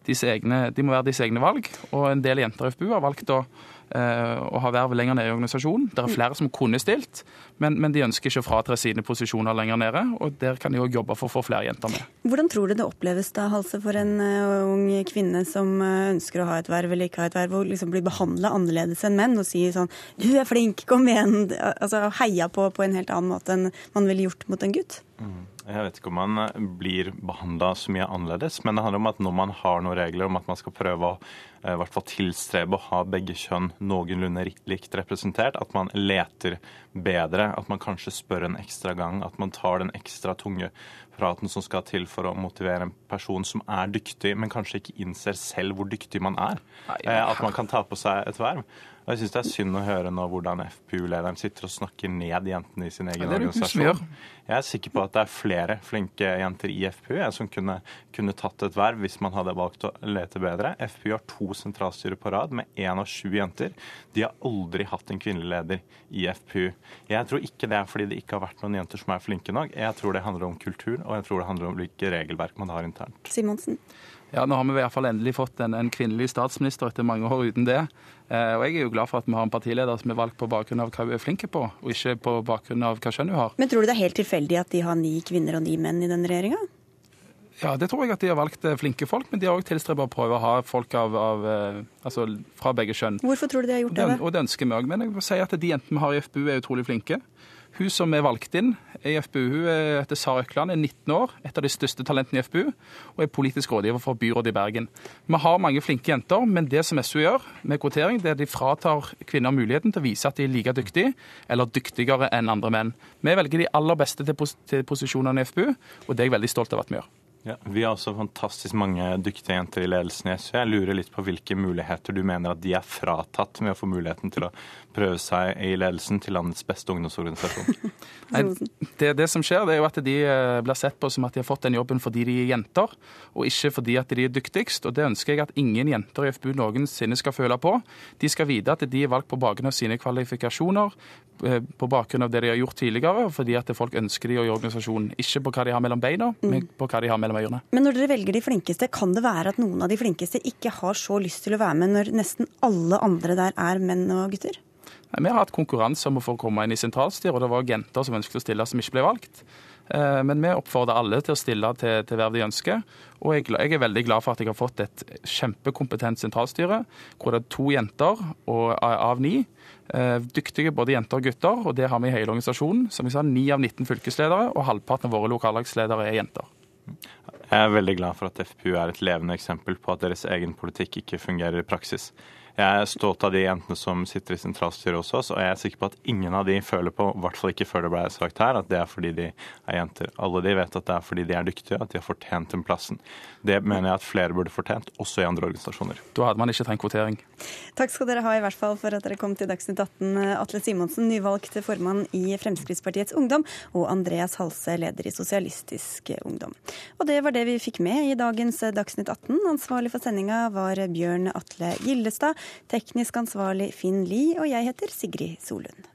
egne, de må være disse egne valg. Og en del jenter i FBU har valgt å å ha verv lenger nede i organisasjonen. Det er mm. flere som kunne stilt, men, men de ønsker ikke å fratre sine posisjoner lenger nede. og Der kan de òg jobbe for å få flere jenter med. Hvordan tror du det oppleves da, Halse, for en uh, ung kvinne som uh, ønsker å ha et verv eller ikke ha et verv, og liksom blir behandla annerledes enn menn og sier sånn 'du er flink, kom igjen', altså heia på på en helt annen måte enn man ville gjort mot en gutt? Mm. Jeg vet ikke om man blir behandla så mye annerledes, men det handler om at når man har noen regler om at man skal prøve å Eh, i hvert fall tilstrebe å ha begge kjønn noenlunde likt representert. At man leter bedre, at man kanskje spør en ekstra gang. At man tar den ekstra tunge praten som skal til for å motivere en person som er dyktig, men kanskje ikke innser selv hvor dyktig man er. Eh, at man kan ta på seg et verv. Og jeg syns det er synd å høre nå hvordan FPU-lederen sitter og snakker ned jentene i sin egen ja, organisasjon. Jeg er sikker på at det er flere flinke jenter i FPU jeg, som kunne, kunne, tatt et verv hvis man hadde valgt å lete bedre. FPU har to sentralstyrer på rad med én av sju jenter. De har aldri hatt en kvinnelig leder i FPU. Jeg tror ikke det er fordi det ikke har vært noen jenter som er flinke nok. Jeg tror det handler om kultur, og jeg tror det handler om hvilke regelverk man har internt. Simonsen? Ja, Nå har vi i hvert fall endelig fått en, en kvinnelig statsminister etter mange år uten det. Eh, og jeg er jo glad for at vi har en partileder som er valgt på bakgrunn av hva hun er flink på, og ikke på bakgrunn av hva kjønn hun har. Men tror du det er helt tilfeldig at de har ni kvinner og ni menn i den regjeringa? Ja, det tror jeg at de har valgt eh, flinke folk, men de har òg tilstreba å prøve å ha folk av, av, eh, altså fra begge kjønn. Hvorfor tror du de har gjort det? Og det ønsker vi òg. Men jeg vil si at de jentene vi har i FBU er utrolig flinke. Hun som er valgt inn i FBU, heter Sara Økland, er 19 år, et av de største talentene i FBU, og er politisk rådgiver for byrådet i Bergen. Vi har mange flinke jenter, men det som SU gjør med kvotering, det er at de fratar kvinner muligheten til å vise at de er like dyktige, eller dyktigere enn andre menn. Vi velger de aller beste til posisjonene i FBU, og det er jeg veldig stolt av at vi gjør. Ja, Vi har også fantastisk mange dyktige jenter i ledelsen i SU. Jeg lurer litt på hvilke muligheter du mener at de er fratatt med å få muligheten til å prøve seg i ledelsen til landets beste ungdomsorganisasjon? Nei, det, det, som skjer, det er jo at de eh, blir sett på som at de har fått den jobben fordi de er jenter, og ikke fordi at de er dyktigst. Og Det ønsker jeg at ingen jenter i FBU noensinne skal føle på. De skal vite at de er valgt på bakgrunn av sine kvalifikasjoner, eh, på bakgrunn av det de har gjort tidligere, og fordi at folk ønsker de i organisasjonen. Ikke på hva de har mellom beina, men på hva de har mellom ørene. Men når dere velger de flinkeste, kan det være at noen av de flinkeste ikke har så lyst til å være med når nesten alle andre der er menn og gutter? Vi har hatt konkurranse om å få komme inn i sentralstyret, og det var jenter som ønsket å stille som ikke ble valgt. Eh, men vi oppfordrer alle til å stille til, til verv de ønsker. Og jeg, jeg, er veldig glad for at jeg har fått et kjempekompetent sentralstyre, hvor det er to jenter og, av ni. Eh, dyktige både jenter og gutter, og det har vi i hele organisasjonen. Som jeg sa, Ni av 19 fylkesledere, og halvparten av våre lokallagsledere er jenter. Jeg er veldig glad for at FPU er et levende eksempel på at deres egen politikk ikke fungerer i praksis. Jeg er stolt av de jentene som sitter i sentralstyret hos oss, og jeg er sikker på at ingen av de føler på, i hvert fall ikke før det ble sagt her, at det er fordi de er jenter. Alle de vet at det er fordi de er dyktige, at de har fortjent den plassen. Det mener jeg at flere burde fortjent, også i andre organisasjoner. Da hadde man ikke trengt kvotering. Takk skal dere ha i hvert fall for at dere kom til Dagsnytt 18, Atle Simonsen, nyvalgt formann i Fremskrittspartiets Ungdom, og Andreas Halse, leder i Sosialistisk Ungdom. Og det var det vi fikk med i dagens Dagsnytt 18. Ansvarlig for sendinga var Bjørn Atle Gillestad, Teknisk ansvarlig Finn Lie, og jeg heter Sigrid Solund.